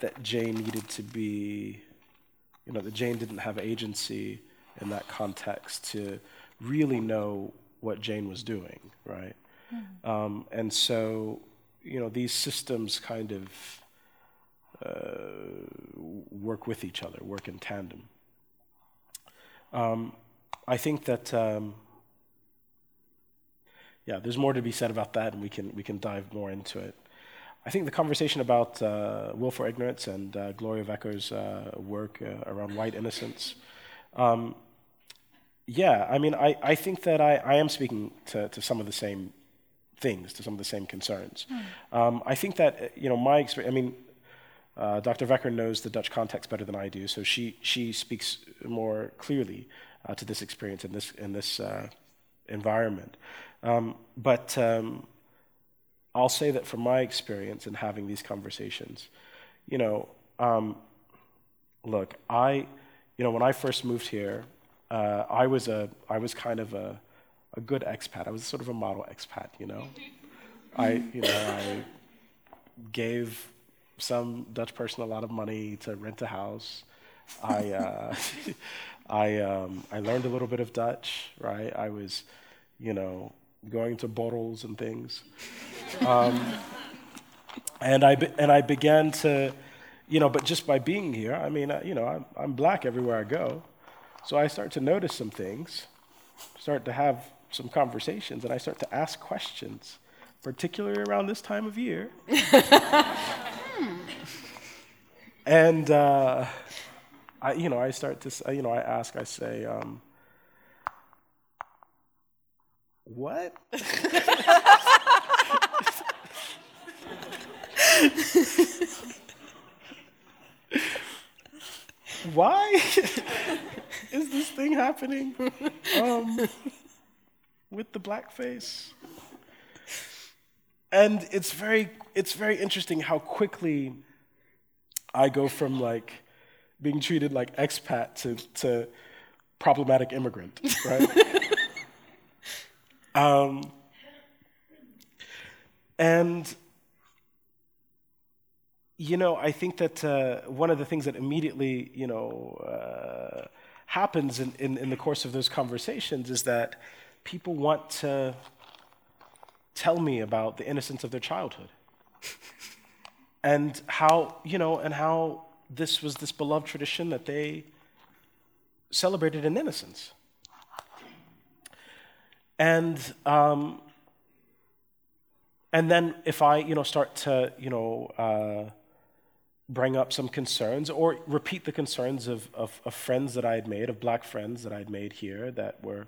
that Jane needed to be, you know, that Jane didn't have agency in that context to really know what Jane was doing, right? Mm-hmm. Um, and so, you know, these systems kind of uh, work with each other, work in tandem. Um, I think that, um, yeah, there's more to be said about that, and we can we can dive more into it. I think the conversation about uh, willful ignorance and uh, Gloria Wekker's uh, work uh, around white innocence um, yeah, I mean, I, I think that I, I am speaking to, to some of the same things, to some of the same concerns. Mm. Um, I think that, you know, my experience, I mean, uh, Dr. Wekker knows the Dutch context better than I do, so she, she speaks more clearly uh, to this experience in this, in this uh, environment. Um, but um, I'll say that from my experience in having these conversations, you know, um, look, I, you know, when I first moved here, uh, I was a I was kind of a a good expat. I was sort of a model expat, you know. I you know I gave some Dutch person a lot of money to rent a house. I uh, I um, I learned a little bit of Dutch, right? I was, you know, going to bottles and things, um, and I be- and I began to, you know, but just by being here, I mean, you know, I'm, I'm black everywhere I go, so I start to notice some things, start to have some conversations, and I start to ask questions, particularly around this time of year. and uh, I, you know, I start to, you know, I ask, I say, um, what? Why? is this thing happening um, with the blackface? And it's very, it's very interesting how quickly I go from like being treated like expat to, to problematic immigrant, right? um, And, you know, I think that uh, one of the things that immediately, you know, uh, happens in, in, in the course of those conversations is that people want to tell me about the innocence of their childhood and how, you know, and how this was this beloved tradition that they celebrated in innocence. And, um, and then if I, you know, start to, you know, uh, bring up some concerns or repeat the concerns of, of, of, friends that I had made, of black friends that I had made here that were,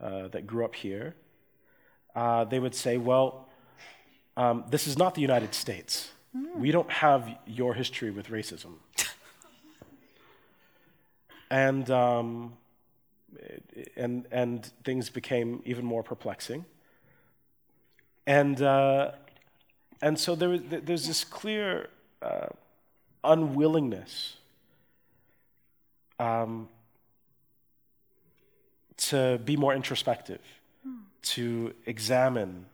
uh, that grew up here, uh, they would say, well, um, this is not the United States. Mm. We don't have your history with racism. and, um, and, and things became even more perplexing. And, uh, and so there, there's this clear uh, unwillingness um, to be more introspective, hmm. to examine.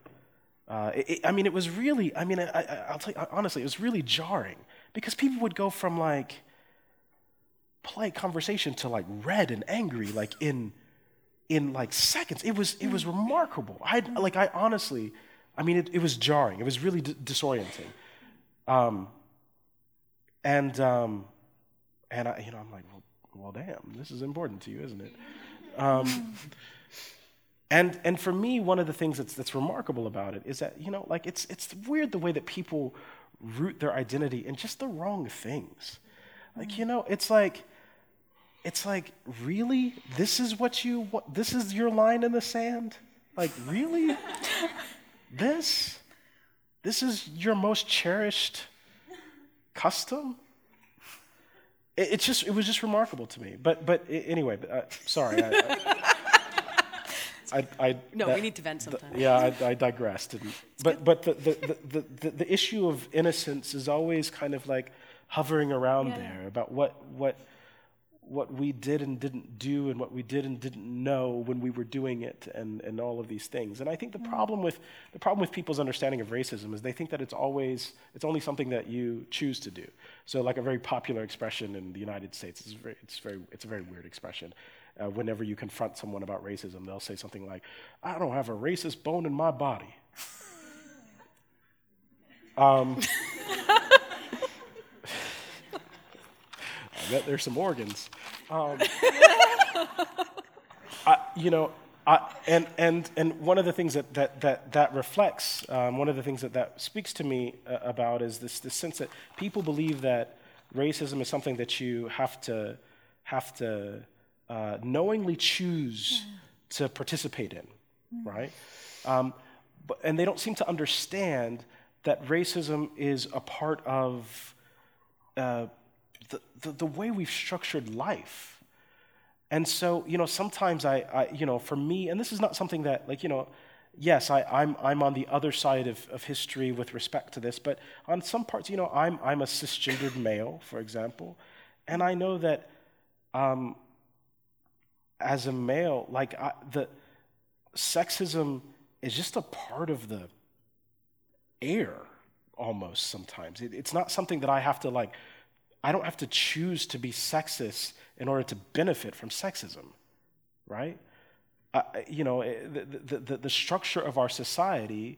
Uh, it, I mean, it was really, I mean, I, will tell you honestly, it was really jarring because people would go from like polite conversation to like red and angry, like in, in like seconds. It was, it was hmm. remarkable. I like, I honestly, I mean, it, it was jarring. It was really d- disorienting. Um, and, um, and I, you know, I'm like, well, well, damn, this is important to you, isn't it? Um, and, and for me, one of the things that's, that's remarkable about it is that, you know, like it's, it's weird the way that people root their identity in just the wrong things. Like, you know, it's like, it's like, really? This is what you, what, this is your line in the sand? Like, really? this? This is your most cherished custom. It, it's just it was just remarkable to me. But but anyway, uh, sorry. I, I, I, no, that, we need to vent sometime. The, yeah, I, I digressed. And, but but the, the, the, the, the issue of innocence is always kind of like hovering around yeah. there about what what what we did and didn't do and what we did and didn't know when we were doing it and, and all of these things. And I think the mm. problem with the problem with people's understanding of racism is they think that it's always it's only something that you choose to do. So like a very popular expression in the United States, it's very it's very it's a very weird expression. Uh, whenever you confront someone about racism, they'll say something like, "I don't have a racist bone in my body." um, I bet there's some organs. Um, I, you know, I, and, and, and one of the things that, that, that, that reflects, um, one of the things that that speaks to me uh, about is this, this sense that people believe that racism is something that you have to, have to uh, knowingly choose to participate in, right? Um, but, and they don't seem to understand that racism is a part of uh, the, the, the way we've structured life. And so, you know, sometimes I, I, you know, for me, and this is not something that, like, you know, yes, I, I'm, I'm on the other side of, of history with respect to this, but on some parts, you know, I'm, I'm a cisgendered male, for example, and I know that um, as a male, like, I, the sexism is just a part of the air almost sometimes. It, it's not something that I have to, like, I don't have to choose to be sexist in order to benefit from sexism, right? Uh, you know, eh, the, the, the structure of our society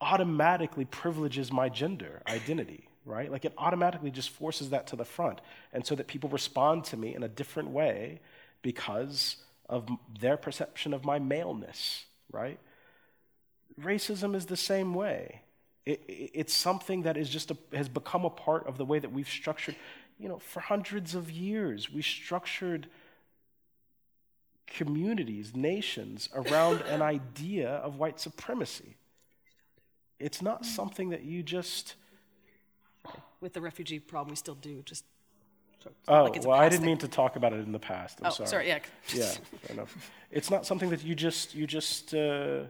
automatically privileges my gender identity, right? Like it automatically just forces that to the front. And so that people respond to me in a different way because of their perception of my maleness, right? Racism is the same way. It, it, it's something that is just a, has become a part of the way that we've structured. You know, for hundreds of years, we structured communities, nations around an idea of white supremacy. It's not something that you just. With the refugee problem, we still do. Just. Oh, like well, I didn't thing. mean to talk about it in the past. I'm oh, sorry. sorry, yeah. yeah, fair enough. It's not something that you just, you just, uh,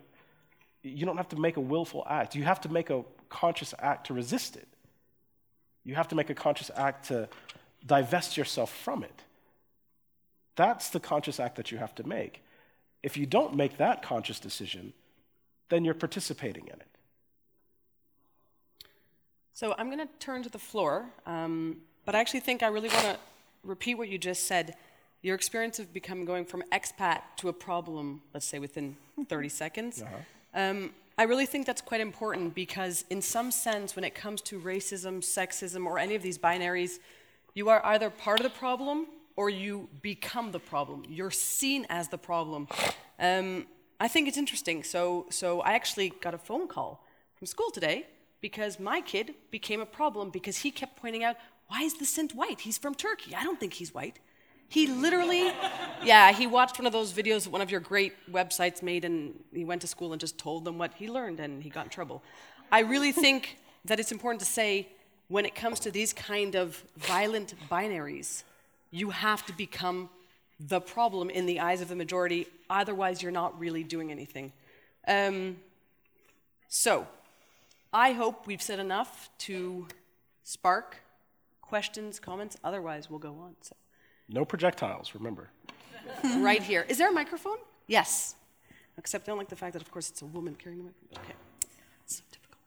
you don't have to make a willful act. You have to make a conscious act to resist it. You have to make a conscious act to divest yourself from it. That's the conscious act that you have to make. If you don't make that conscious decision, then you're participating in it. So I'm going to turn to the floor, um, but I actually think I really want to repeat what you just said. Your experience of becoming going from expat to a problem, let's say within 30 seconds. Um, I really think that's quite important because, in some sense, when it comes to racism, sexism, or any of these binaries, you are either part of the problem or you become the problem. You're seen as the problem. Um, I think it's interesting. So, so I actually got a phone call from school today because my kid became a problem because he kept pointing out, why is the Sint white? He's from Turkey. I don't think he's white. He literally, yeah, he watched one of those videos that one of your great websites made, and he went to school and just told them what he learned, and he got in trouble. I really think that it's important to say when it comes to these kind of violent binaries, you have to become the problem in the eyes of the majority, otherwise, you're not really doing anything. Um, so, I hope we've said enough to spark questions, comments, otherwise, we'll go on. So. No projectiles, remember. right here. Is there a microphone? Yes. Except I don't like the fact that, of course, it's a woman carrying the microphone. Okay. So typical.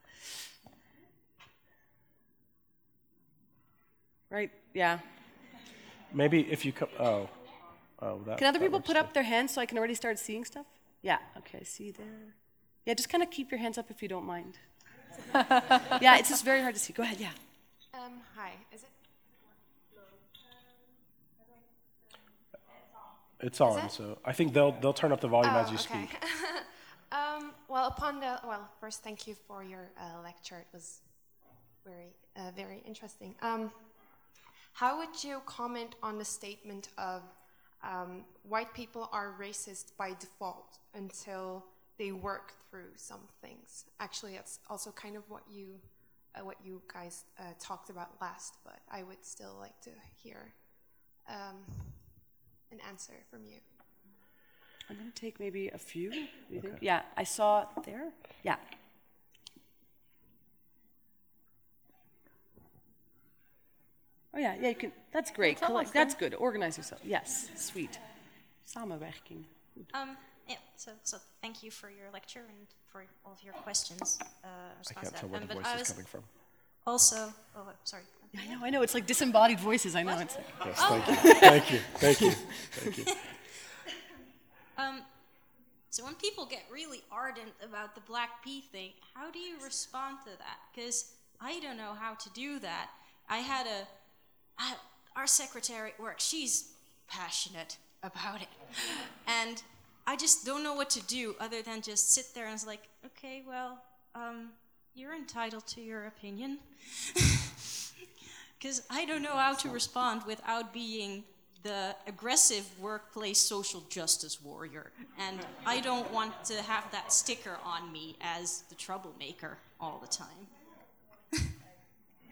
Right? Yeah. Maybe if you co- oh, oh that. Can other that people put too. up their hands so I can already start seeing stuff? Yeah. Okay. See there. Yeah. Just kind of keep your hands up if you don't mind. yeah. It's just very hard to see. Go ahead. Yeah. Um, hi. Is it? It's on, that- so I think they'll they'll turn up the volume as you Oh, okay. speak. um, well, upon the well, first, thank you for your uh, lecture. It was very uh, very interesting. Um, how would you comment on the statement of um, white people are racist by default until they work through some things? Actually, that's also kind of what you uh, what you guys uh, talked about last, but I would still like to hear um, an answer from you. I'm gonna take maybe a few. you think? Yeah. I saw there. Yeah. Oh yeah, yeah. You can. That's great. Collect. That's good. Organize yourself. Yes. Sweet. Samenwerking. Um, yeah, so, so thank you for your lecture and for all of your questions. Uh, I response can't to tell where Um, the voice is was coming from. also, oh, sorry. Yeah, I know. I know. It's like disembodied voices. I know. It's like, Yes, thank you, thank you, thank you, thank you. Um, so when people get really ardent about the Black Pete thing, how do you respond to that? Because I don't know how to do that. I had a, I, our secretary at work, she's passionate about it. And I just don't know what to do other than just sit there and it's like, okay, well, um, you're entitled to your opinion. Because I don't know how to respond without being the aggressive workplace social justice warrior. And I don't want to have that sticker on me as the troublemaker all the time.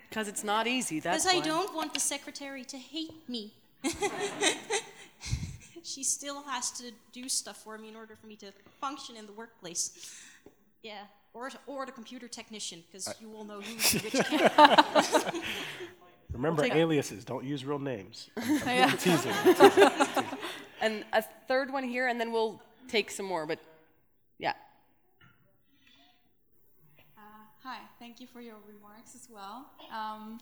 because it's not easy. That's Because I don't want the secretary to hate me. she still has to do stuff for me in order for me to function in the workplace. Yeah, or, or the computer technician, because you all know who's in which camp. Remember take- aliases. Don't use real names. Yeah. Teasing. And a third one here, and then we'll take some more. But yeah. Uh, Hi, thank you for your remarks as well. Um,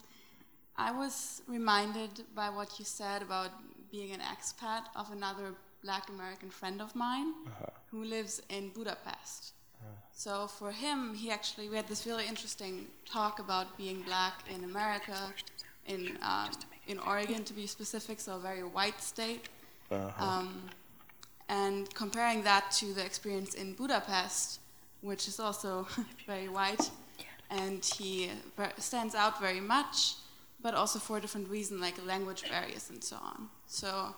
I was reminded by what you said about being an expat of another black American friend of mine who lives in Budapest. So for him, he actually, we had this really interesting talk about being black in America, in, um, in Oregon to be specific, so a very white state. Um, and comparing that to the experience in Budapest, which is also very white, and he stands out very much, but also for a different reason, like language barriers and so on. So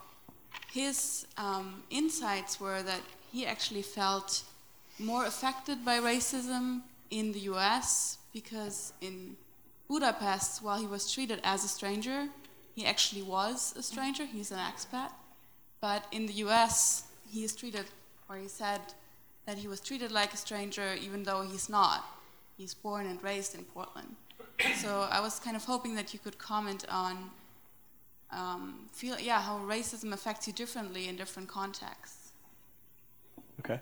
his um, insights were that he actually felt more affected by racism in the US because in Budapest, while he was treated as a stranger, he actually was a stranger, he's an expat. But in the US, he is treated, or he said that he was treated like a stranger even though he's not. He's born and raised in Portland. So I was kind of hoping that you could comment on um, feel, yeah, how racism affects you differently in different contexts. Okay.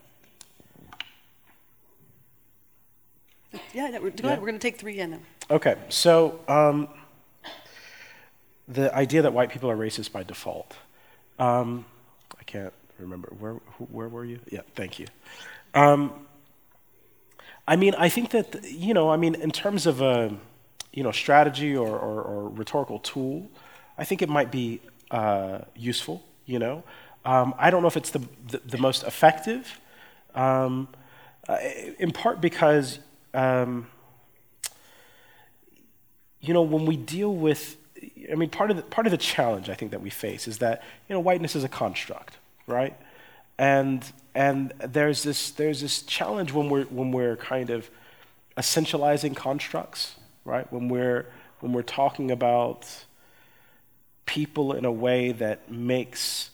Yeah, yeah, we're, go Yeah. ahead. We're going to take three in now. Okay, so um, the idea that white people are racist by default. Um, I can't remember where where were you? Yeah, thank you. Um, I mean, I think that you know, I mean, in terms of a you know strategy or, or, or rhetorical tool, I think it might be uh, useful. You know, um, I don't know if it's the the, the most effective, um, in part because um, you know when we deal with I mean, part of the, part of the challenge I think that we face is that you know whiteness is a construct, right? And and there's this there's this challenge when we're when we're kind of essentializing constructs, right? When we're when we're talking about people in a way that makes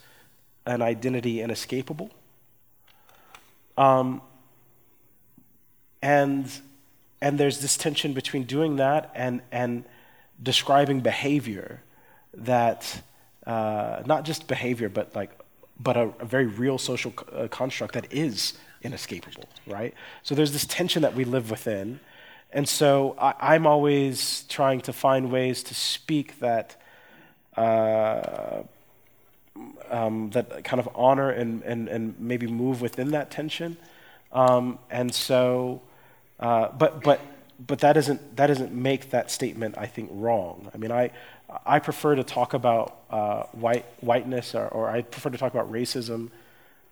an identity inescapable. Um, and and there's this tension between doing that and and describing behavior that uh, not just behavior, but like but a, a very real social uh, construct that is inescapable, right? So there's this tension that we live within, and so I, am always trying to find ways to speak that. Uh, um, that kind of honor and, and, and maybe move within that tension. Um, and so, uh, but, but but that doesn't that doesn't make that statement I think wrong. I mean, I I prefer to talk about uh, white whiteness or, or, I prefer to talk about racism,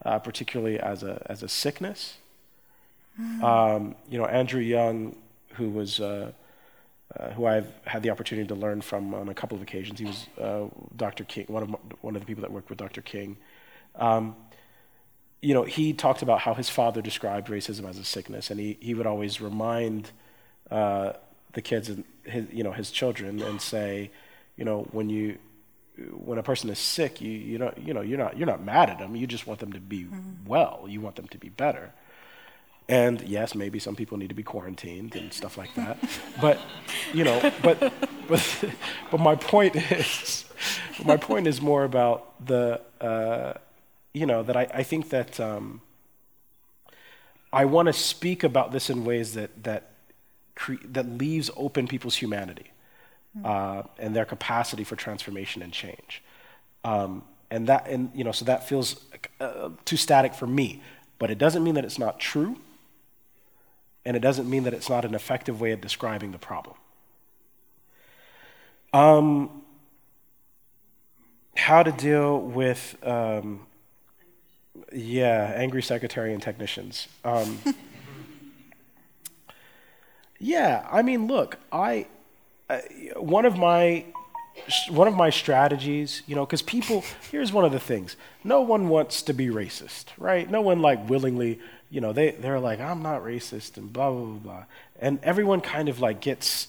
uh, particularly as a as a sickness. Mm. Um, you know, Andrew Young, who was uh, uh, who I've had the opportunity to learn from on a couple of occasions. He was uh, Dr. King, one of one of the people that worked with Dr. King. Um, you know, he talked about how his father described racism as a sickness, and he, he would always remind uh, the kids and his, you know, his children and say, you know, when you when a person is sick, you you know you know you're not you're not mad at them. You just want them to be mm-hmm. well. You want them to be better. And yes, maybe some people need to be quarantined and stuff like that. but you know, but but but my point is my point is more about the uh, you know that I, I think that um, I want to speak about this in ways that that cre- that leaves open people's humanity uh, and their capacity for transformation and change. Um, and that, and you know, so that feels uh, too static for me. But it doesn't mean that it's not true, and it doesn't mean that it's not an effective way of describing the problem. Um, how to deal with, um, yeah, angry secretary and technicians. Um, Yeah, I mean, look, I uh, one of my one of my strategies, you know, because people here's one of the things: no one wants to be racist, right? No one like willingly, you know, they they're like, I'm not racist and blah blah blah, blah. and everyone kind of like gets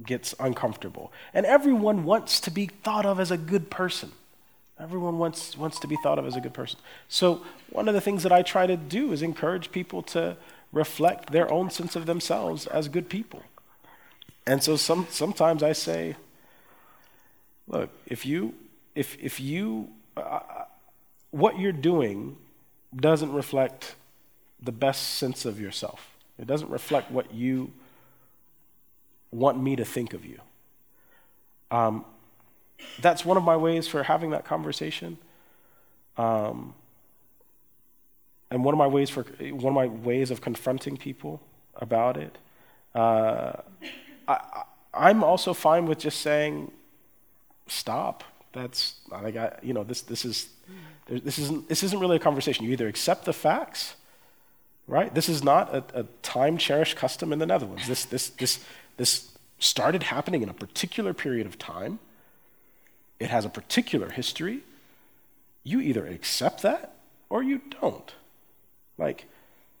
gets uncomfortable, and everyone wants to be thought of as a good person. Everyone wants wants to be thought of as a good person. So one of the things that I try to do is encourage people to reflect their own sense of themselves as good people. And so some, sometimes I say, look, if you, if, if you, uh, what you're doing doesn't reflect the best sense of yourself. It doesn't reflect what you want me to think of you. Um, that's one of my ways for having that conversation. Um, and one of my ways for one of my ways of confronting people about it, uh, I, I'm also fine with just saying, "Stop." That's like I, you know, this this is this isn't this isn't really a conversation. You either accept the facts, right? This is not a, a time cherished custom in the Netherlands. This this this this started happening in a particular period of time. It has a particular history. You either accept that or you don't. Like,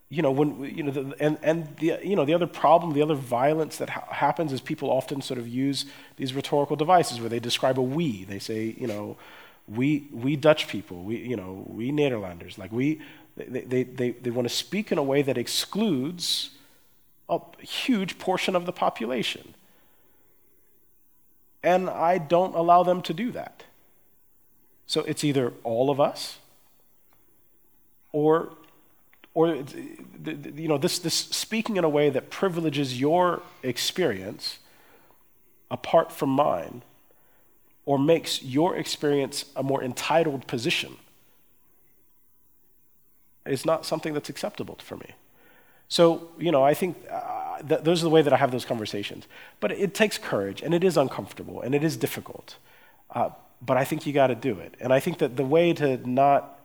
you know, when, you know, the, and, and the, you know, the other problem, the other violence that ha- happens is people often sort of use these rhetorical devices where they describe a we. They say, you know, we, we Dutch people, we, you know, we Nederlanders, like we, they, they, they, they want to speak in a way that excludes a huge portion of the population. And I don't allow them to do that. So it's either all of us or or you know this, this speaking in a way that privileges your experience apart from mine or makes your experience a more entitled position is not something that's acceptable for me. So, you know, I think uh, th- those are the way that I have those conversations. But it takes courage, and it is uncomfortable, and it is difficult. Uh, but I think you got to do it. And I think that the way to not,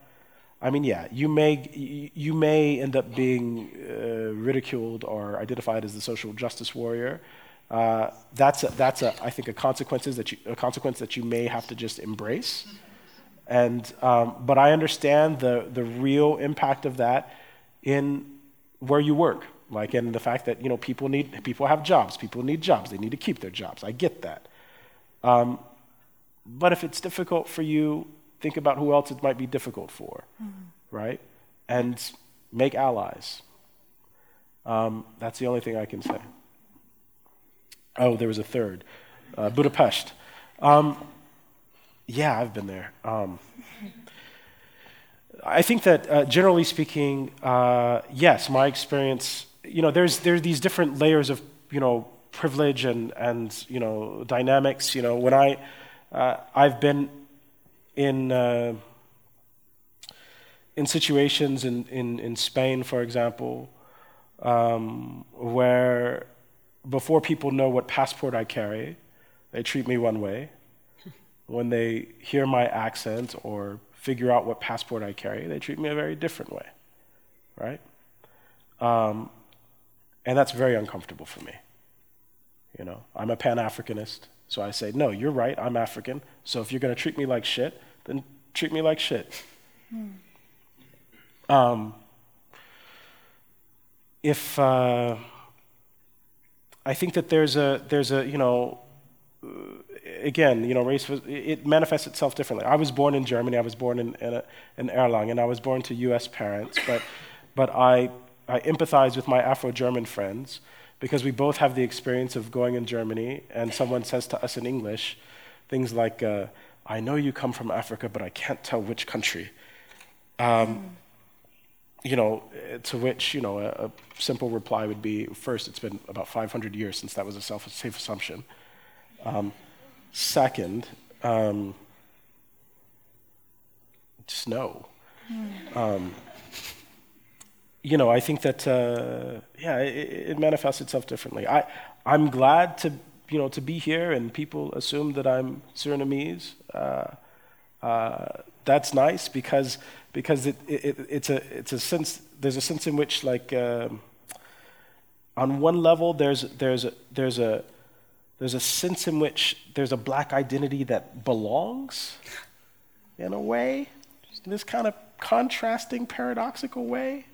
I mean, yeah, you may, you may end up being uh, ridiculed or identified as the social justice warrior. Uh, that's, a, that's a, I think, a, consequences that you, a consequence that you may have to just embrace. And, um, but I understand the, the real impact of that in where you work, like in the fact that you know people need people have jobs, people need jobs, they need to keep their jobs. I get that. Um, but if it's difficult for you, think about who else it might be difficult for, mm-hmm. right? And make allies. Um, that's the only thing I can say. Oh, there was a third, uh, Budapest. Um, yeah, I've been there. Um, I think that uh, generally speaking, uh, yes, my experience, you know, there's there's these different layers of you know privilege and and you know dynamics. You know, when I uh, I've been in uh, in situations in, in in Spain, for example, um, where before people know what passport I carry, they treat me one way when they hear my accent or figure out what passport I carry, they treat me a very different way, right? Um, and that's very uncomfortable for me. You know, I'm a Pan Africanist, so I say, no, you're right, I'm African. So if you're going to treat me like shit, then treat me like shit. Hmm. Um, if uh, I think that there's a there's a you know again, you know, race was, it manifests itself differently. I was born in Germany. I was born in, in, a, in Erlangen. I was born to U.S. parents, but, but I, I empathize with my Afro-German friends because we both have the experience of going in Germany, and someone says to us in English things like, uh, "I know you come from Africa, but I can't tell which country." Um, you know, to which you know a, a, simple reply would be: first, it's been about 500 years since that was a self safe assumption. Um, second, um. Um, you know, I think that uh, yeah, it, it, manifests itself differently. I I'm glad to you know to be here, and people assume that I'm Surinamese. Uh, uh, that's nice because because it, it, it's a it's a sense there's a sense in which like um, on one level there's there's a, there's a there's a sense in which there's a black identity that belongs in a way, in this kind of contrasting, paradoxical way.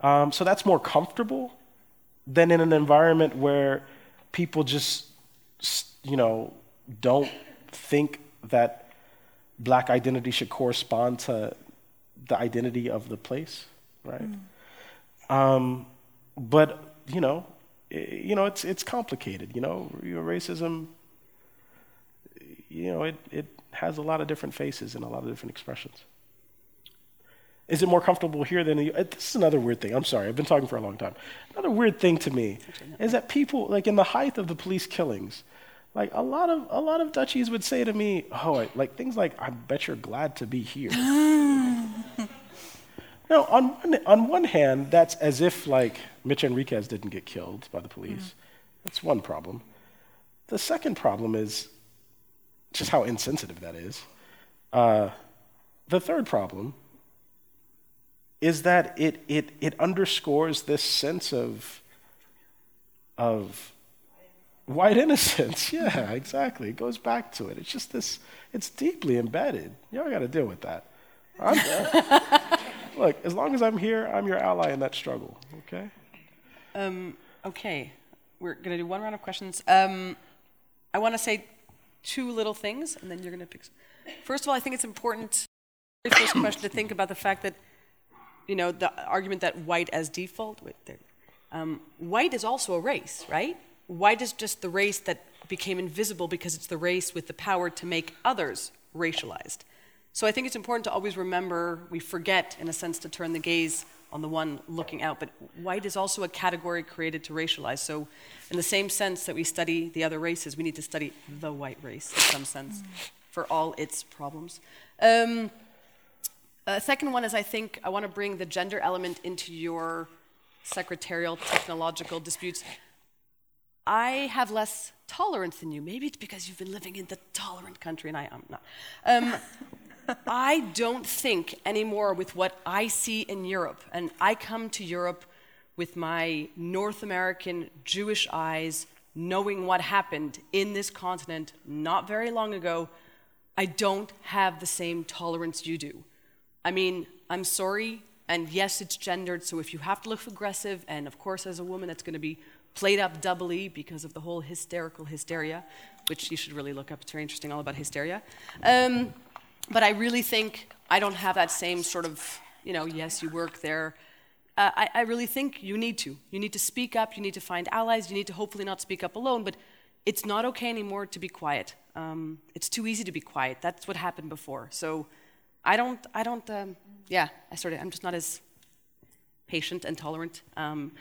Um, so that's more comfortable than in an environment where people just, you know, don't think that black identity should correspond to the identity of the place, right? Mm. Um, but, you know, you know, it's, it's complicated. You know, racism, you know, it, it has a lot of different faces and a lot of different expressions. Is it more comfortable here than the, uh, this is another weird thing. I'm sorry, I've been talking for a long time. Another weird thing to me is that people, like in the height of the police killings, like a lot of a lot of Dutchies would say to me, "Oh, like things like I bet you're glad to be here." Now, on one, on one hand, that's as if like Mitch Henriquez didn't get killed by the police. Mm-hmm. That's one problem. The second problem is just how insensitive that is. Uh, the third problem is that it, it, it underscores this sense of, of white innocence. Yeah, exactly. It goes back to it. It's just this, it's deeply embedded. Y'all got to deal with that. Look, as long as I'm here, I'm your ally in that struggle, okay? Um, okay, we're going to do one round of questions. Um, I want to say two little things, and then you're going to pick. First of all, I think it's important, first question, to think about the fact that, you know, the argument that white as default, wait, there, um, white is also a race, right? White is just the race that became invisible because it's the race with the power to make others racialized. So I think it's important to always remember we forget, in a sense, to turn the gaze on the one looking out, but white is also a category created to racialize. So, in the same sense that we study the other races, we need to study the white race in some sense for all its problems. Um, uh, second one is I think I want to bring the gender element into your secretarial technological disputes. I have less tolerance than you. Maybe it's because you've been living in the tolerant country and I am not. Um, I don't think anymore with what I see in Europe, and I come to Europe with my North American Jewish eyes, knowing what happened in this continent not very long ago. I don't have the same tolerance you do. I mean, I'm sorry, and yes, it's gendered, so if you have to look aggressive, and of course, as a woman, that's going to be played up doubly because of the whole hysterical hysteria, which you should really look up. It's very interesting, all about hysteria. Um, but I really think I don't have that same sort of, you know, yes, you work there. Uh, I, I really think you need to. You need to speak up, you need to find allies, you need to hopefully not speak up alone, but it's not okay anymore to be quiet. Um, it's too easy to be quiet. That's what happened before. So I don't, I don't, um, yeah, I sort of, I'm just not as patient and tolerant. Um,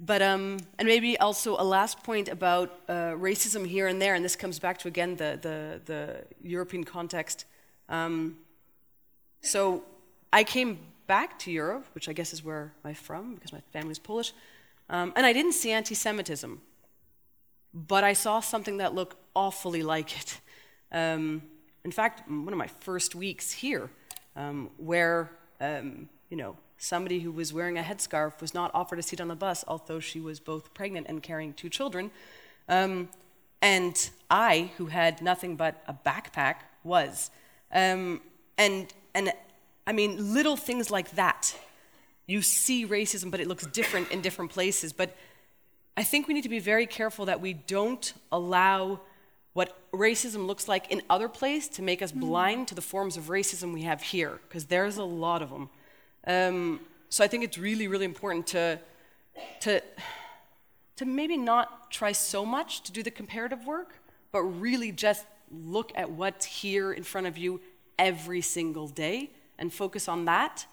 but um, and maybe also a last point about uh, racism here and there, and this comes back to again the the, the European context. Um, so I came back to Europe, which I guess is where I'm from because my family is Polish, um, and I didn't see anti-Semitism, but I saw something that looked awfully like it. Um, in fact, one of my first weeks here, um, where um, you know somebody who was wearing a headscarf was not offered a seat on the bus, although she was both pregnant and carrying two children. Um, and I, who had nothing but a backpack, was. Um, and, and I mean, little things like that. You see racism, but it looks different in different places. But I think we need to be very careful that we don't allow what racism looks like in other places to make us blind to the forms of racism we have here, because there's a lot of them. Um, so I think it's really, really important to, to, to maybe not try so much to do the comparative work, but really just look at what's here in front of you every single day and focus on that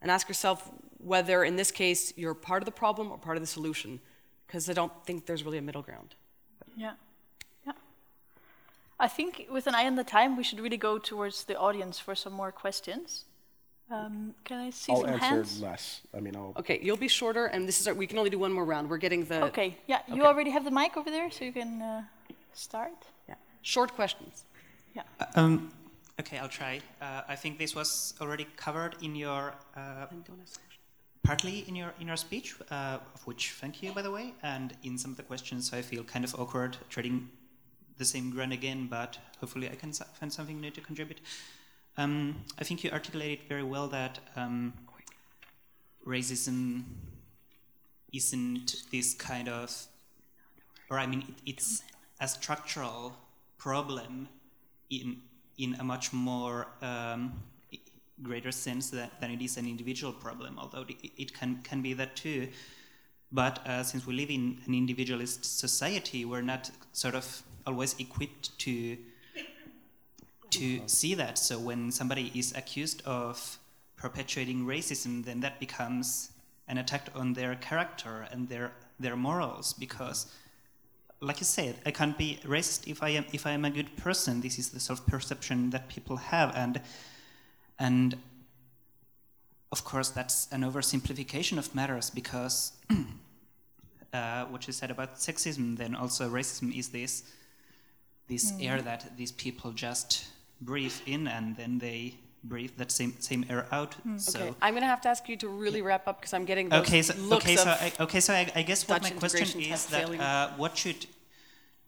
and ask yourself whether, in this case, you're part of the problem or part of the solution, because I don't think there's really a middle ground. Yeah. Yeah. I think with an eye on the time, we should really go towards the audience for some more questions. Um, can I see I'll some answer hands? less. I mean, I'll. Okay, you'll be shorter, and this is our, we can only do one more round. We're getting the Okay, yeah, you Okay. already have the mic over there, so you can uh, start. yeah, short questions. Yeah. Um, okay, I'll try. Uh, I think this was already covered in your, uh, partly in your in your speech, uh, of which thank you, by the way, and in some of the questions I feel kind of awkward treading the same ground again, but hopefully I can find something new to contribute. Um, I think you articulated very well that um, racism isn't this kind of, or I mean, it, it's a structural problem in in a much more um, greater sense that, than it is an individual problem, although it, it can can be that too. But uh, since we live in an individualist society, we're not sort of always equipped to to see that. So when somebody is accused of perpetuating racism, then that becomes an attack on their character and their their morals because like you said, I can't be racist if I am if I am a good person. This is the self perception that people have, and and of course that's an oversimplification of matters because uh, what you said about sexism, then also racism is this this air that these people just breathe in and then they breathe that same same air out. So Okay, I'm going to have to ask you to really wrap up because I'm getting those okay, so looks okay, so of I, okay, so I, I guess what my question integration is test that uh, what should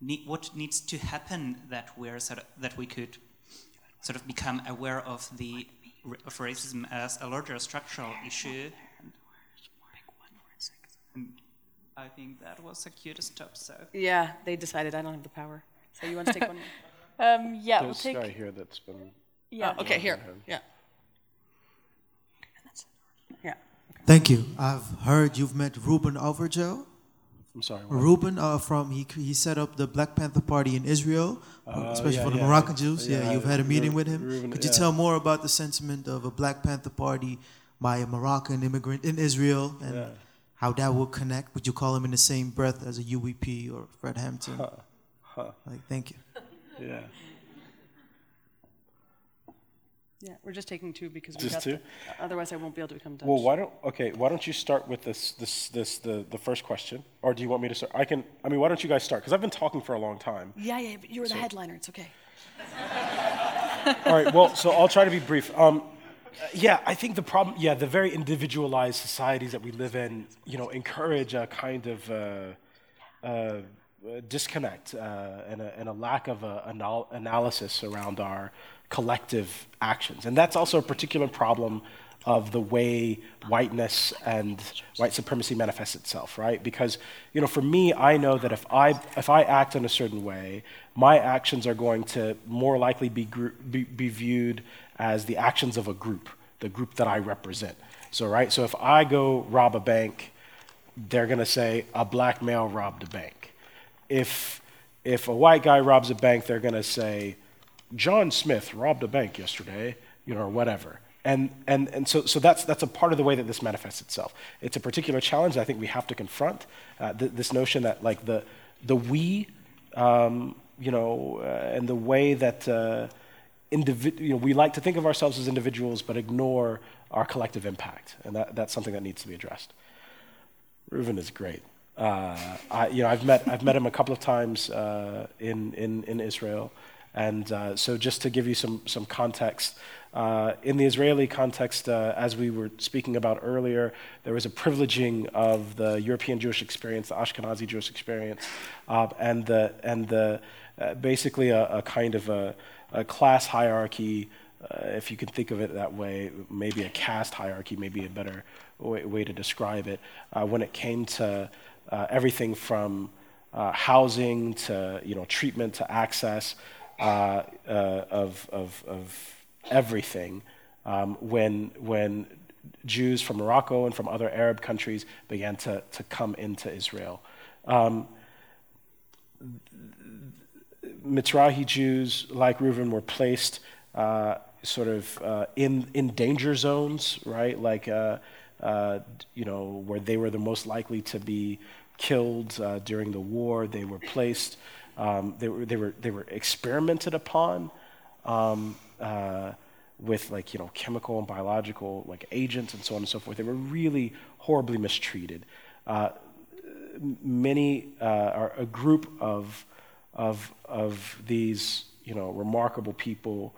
need, what needs to happen that we're sort of, that we could sort of become aware of the of racism as a larger structural issue. And I think that was a cue to stop. So yeah. They decided I don't have the power. So you want to take one? Um, yeah, we'll This take. guy here that's been. Yeah. Oh, okay, here. Yeah. Yeah. Thank you. I've heard you've met Ruben Abergel. I'm sorry. what? Ruben uh, from he he set up the Black Panther Party in Israel, Uh, especially yeah, for the yeah. Moroccan Jews. Yeah, Yeah, you've had a meeting Ru- with him. Ruben, Could you yeah. tell more about the sentiment of a Black Panther Party by a Moroccan immigrant in Israel and Yeah. how that will connect. Would you call him in the same breath as a Huey P. or Fred Hampton? Huh. Like, thank you. Yeah. Yeah, we're just taking two because we Just got two? The, otherwise, I won't be able to become Dutch. Well, why don't okay? Why don't you start with this this this the the first question, or do you want me to start? I can. I mean, why don't you guys start? Because I've been talking for a long time. Yeah, yeah, but you're the headliner. It's okay. All right. Well, so I'll try to be brief. Um, yeah, I think the problem. Yeah, the very individualized societies that we live in, you know, encourage a kind of. Uh, uh, disconnect uh, and, a, and a lack of a, anal- analysis around our collective actions. And that's also a particular problem of the way whiteness and white supremacy manifests itself, right? Because, you know, for me, I know that if I, if I act in a certain way, my actions are going to more likely be, gr- be, be viewed as the actions of a group, the group that I represent. So, right? So if I go rob a bank, they're going to say a black male robbed a bank if if a white guy robs a bank, they're going to say, John Smith robbed a bank yesterday, you know, or whatever. And, and, and so, so that's, that's a part of the way that this manifests itself. It's a particular challenge that I think we have to confront. Uh, th- this notion that like the, the we, um, you know, uh, and the way that uh, you know, we like to think of ourselves as individuals but ignore our collective impact. And that, that's something that needs to be addressed. Reuven is great. Uh, I, you know, I've met I've met him a couple of times uh, in, in in Israel, and uh, so just to give you some some context, uh, in the Israeli context, uh, as we were speaking about earlier, there was a privileging of the European Jewish experience, the Ashkenazi Jewish experience, uh, and the and the basically a, a, kind of a, a class hierarchy. if you can think of it that way, maybe a caste hierarchy, maybe a better way, way to describe it. when it came to uh, everything from uh, housing to you know treatment to access uh, of, of, of everything um, when when Jews from Morocco and from other Arab countries began to, to come into Israel. Um, Mizrahi Jews, like Reuven, were placed uh, sort of uh, in, in danger zones, right? Like, uh, you know, where they were the most likely to be killed uh, during the war. They were placed, um, they, were, they, were, they were experimented upon um, uh, with like, you know, chemical and biological like agents and so on and so forth. They were really horribly mistreated. Uh, many, uh, are a group of, of, of these, you know, remarkable people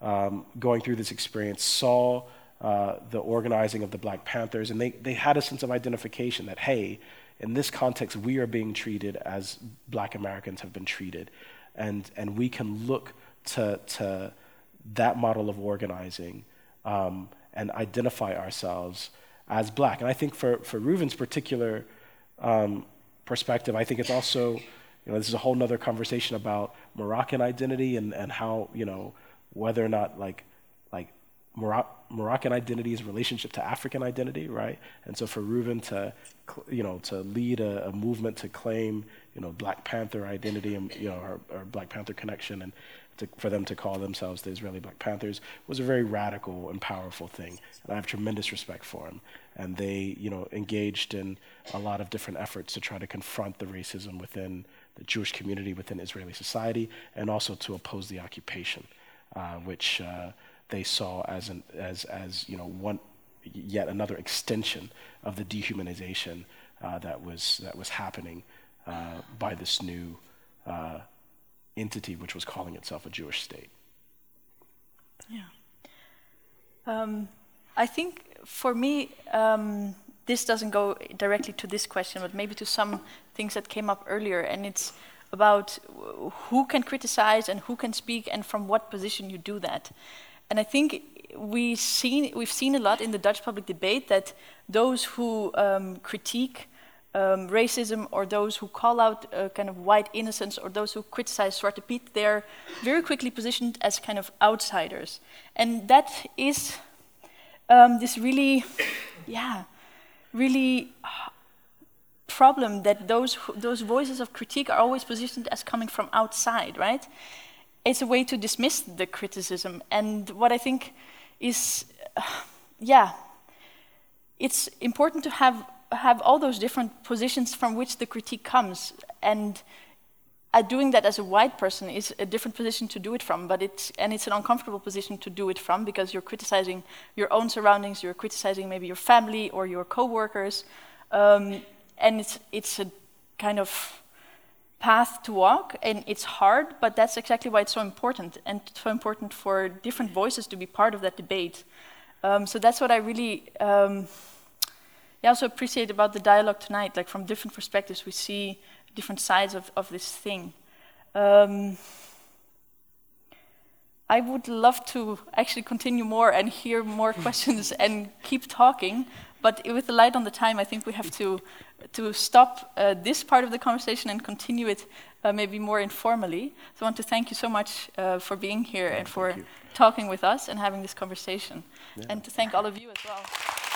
um, going through this experience saw uh, the organizing of the Black Panthers, and they, they had a sense of identification that, hey, in this context, we are being treated as black Americans have been treated. And, and we can look to, to that model of organizing um, and identify ourselves as black. And I think for, for Reuven's particular um, perspective, I think it's also, you know, this is a whole nother conversation about Moroccan identity and, and how, you know, whether or not like, like Morocco Moroccan identity's relationship to African identity, right? And so for Reuven to, you know, to lead a, a movement to claim, you know, Black Panther identity and, you know, our Black Panther connection and to, for them to call themselves the Israeli Black Panthers was a very radical and powerful thing. And I have tremendous respect for them. And they, you know, engaged in a lot of different efforts to try to confront the racism within the Jewish community, within Israeli society, and also to oppose the occupation, uh, which, uh, they saw as, an, as, as you know, one, yet another extension of the dehumanization uh, that, was, that was happening uh, by this new uh, entity which was calling itself a Jewish state. Yeah. Um, I think for me, um, this doesn't go directly to this question, but maybe to some things that came up earlier, and it's about who can criticize and who can speak and from what position you do that. And I think we've seen, we've seen a lot in the Dutch public debate that those who um, critique um, racism or those who call out uh, kind of white innocence or those who criticize Zwarte Piet, they're very quickly positioned as kind of outsiders. And that is um, this really, yeah, really problem that those, those voices of critique are always positioned as coming from outside, right? It's a way to dismiss the criticism. And what I think is, uh, yeah, it's important to have have all those different positions from which the critique comes, and uh, doing that as a white person is a different position to do it from, but it's and it's an uncomfortable position to do it from because you're criticizing your own surroundings, you're criticizing maybe your family or your coworkers, um, and it's it's a kind of path to walk, and it's hard, but that's exactly why it's so important, and so important for different voices to be part of that debate. Um, so that's what I really um, I also appreciate about the dialogue tonight. Like from different perspectives, we see different sides of, of this thing. Um, I would love to actually continue more and hear more questions and keep talking, but with the light on the time, I think we have to to stop uh, this part of the conversation and continue it uh, maybe more informally. So I want to thank you so much uh, for being here and for talking with us and having this conversation, yeah. and to thank all of you as well.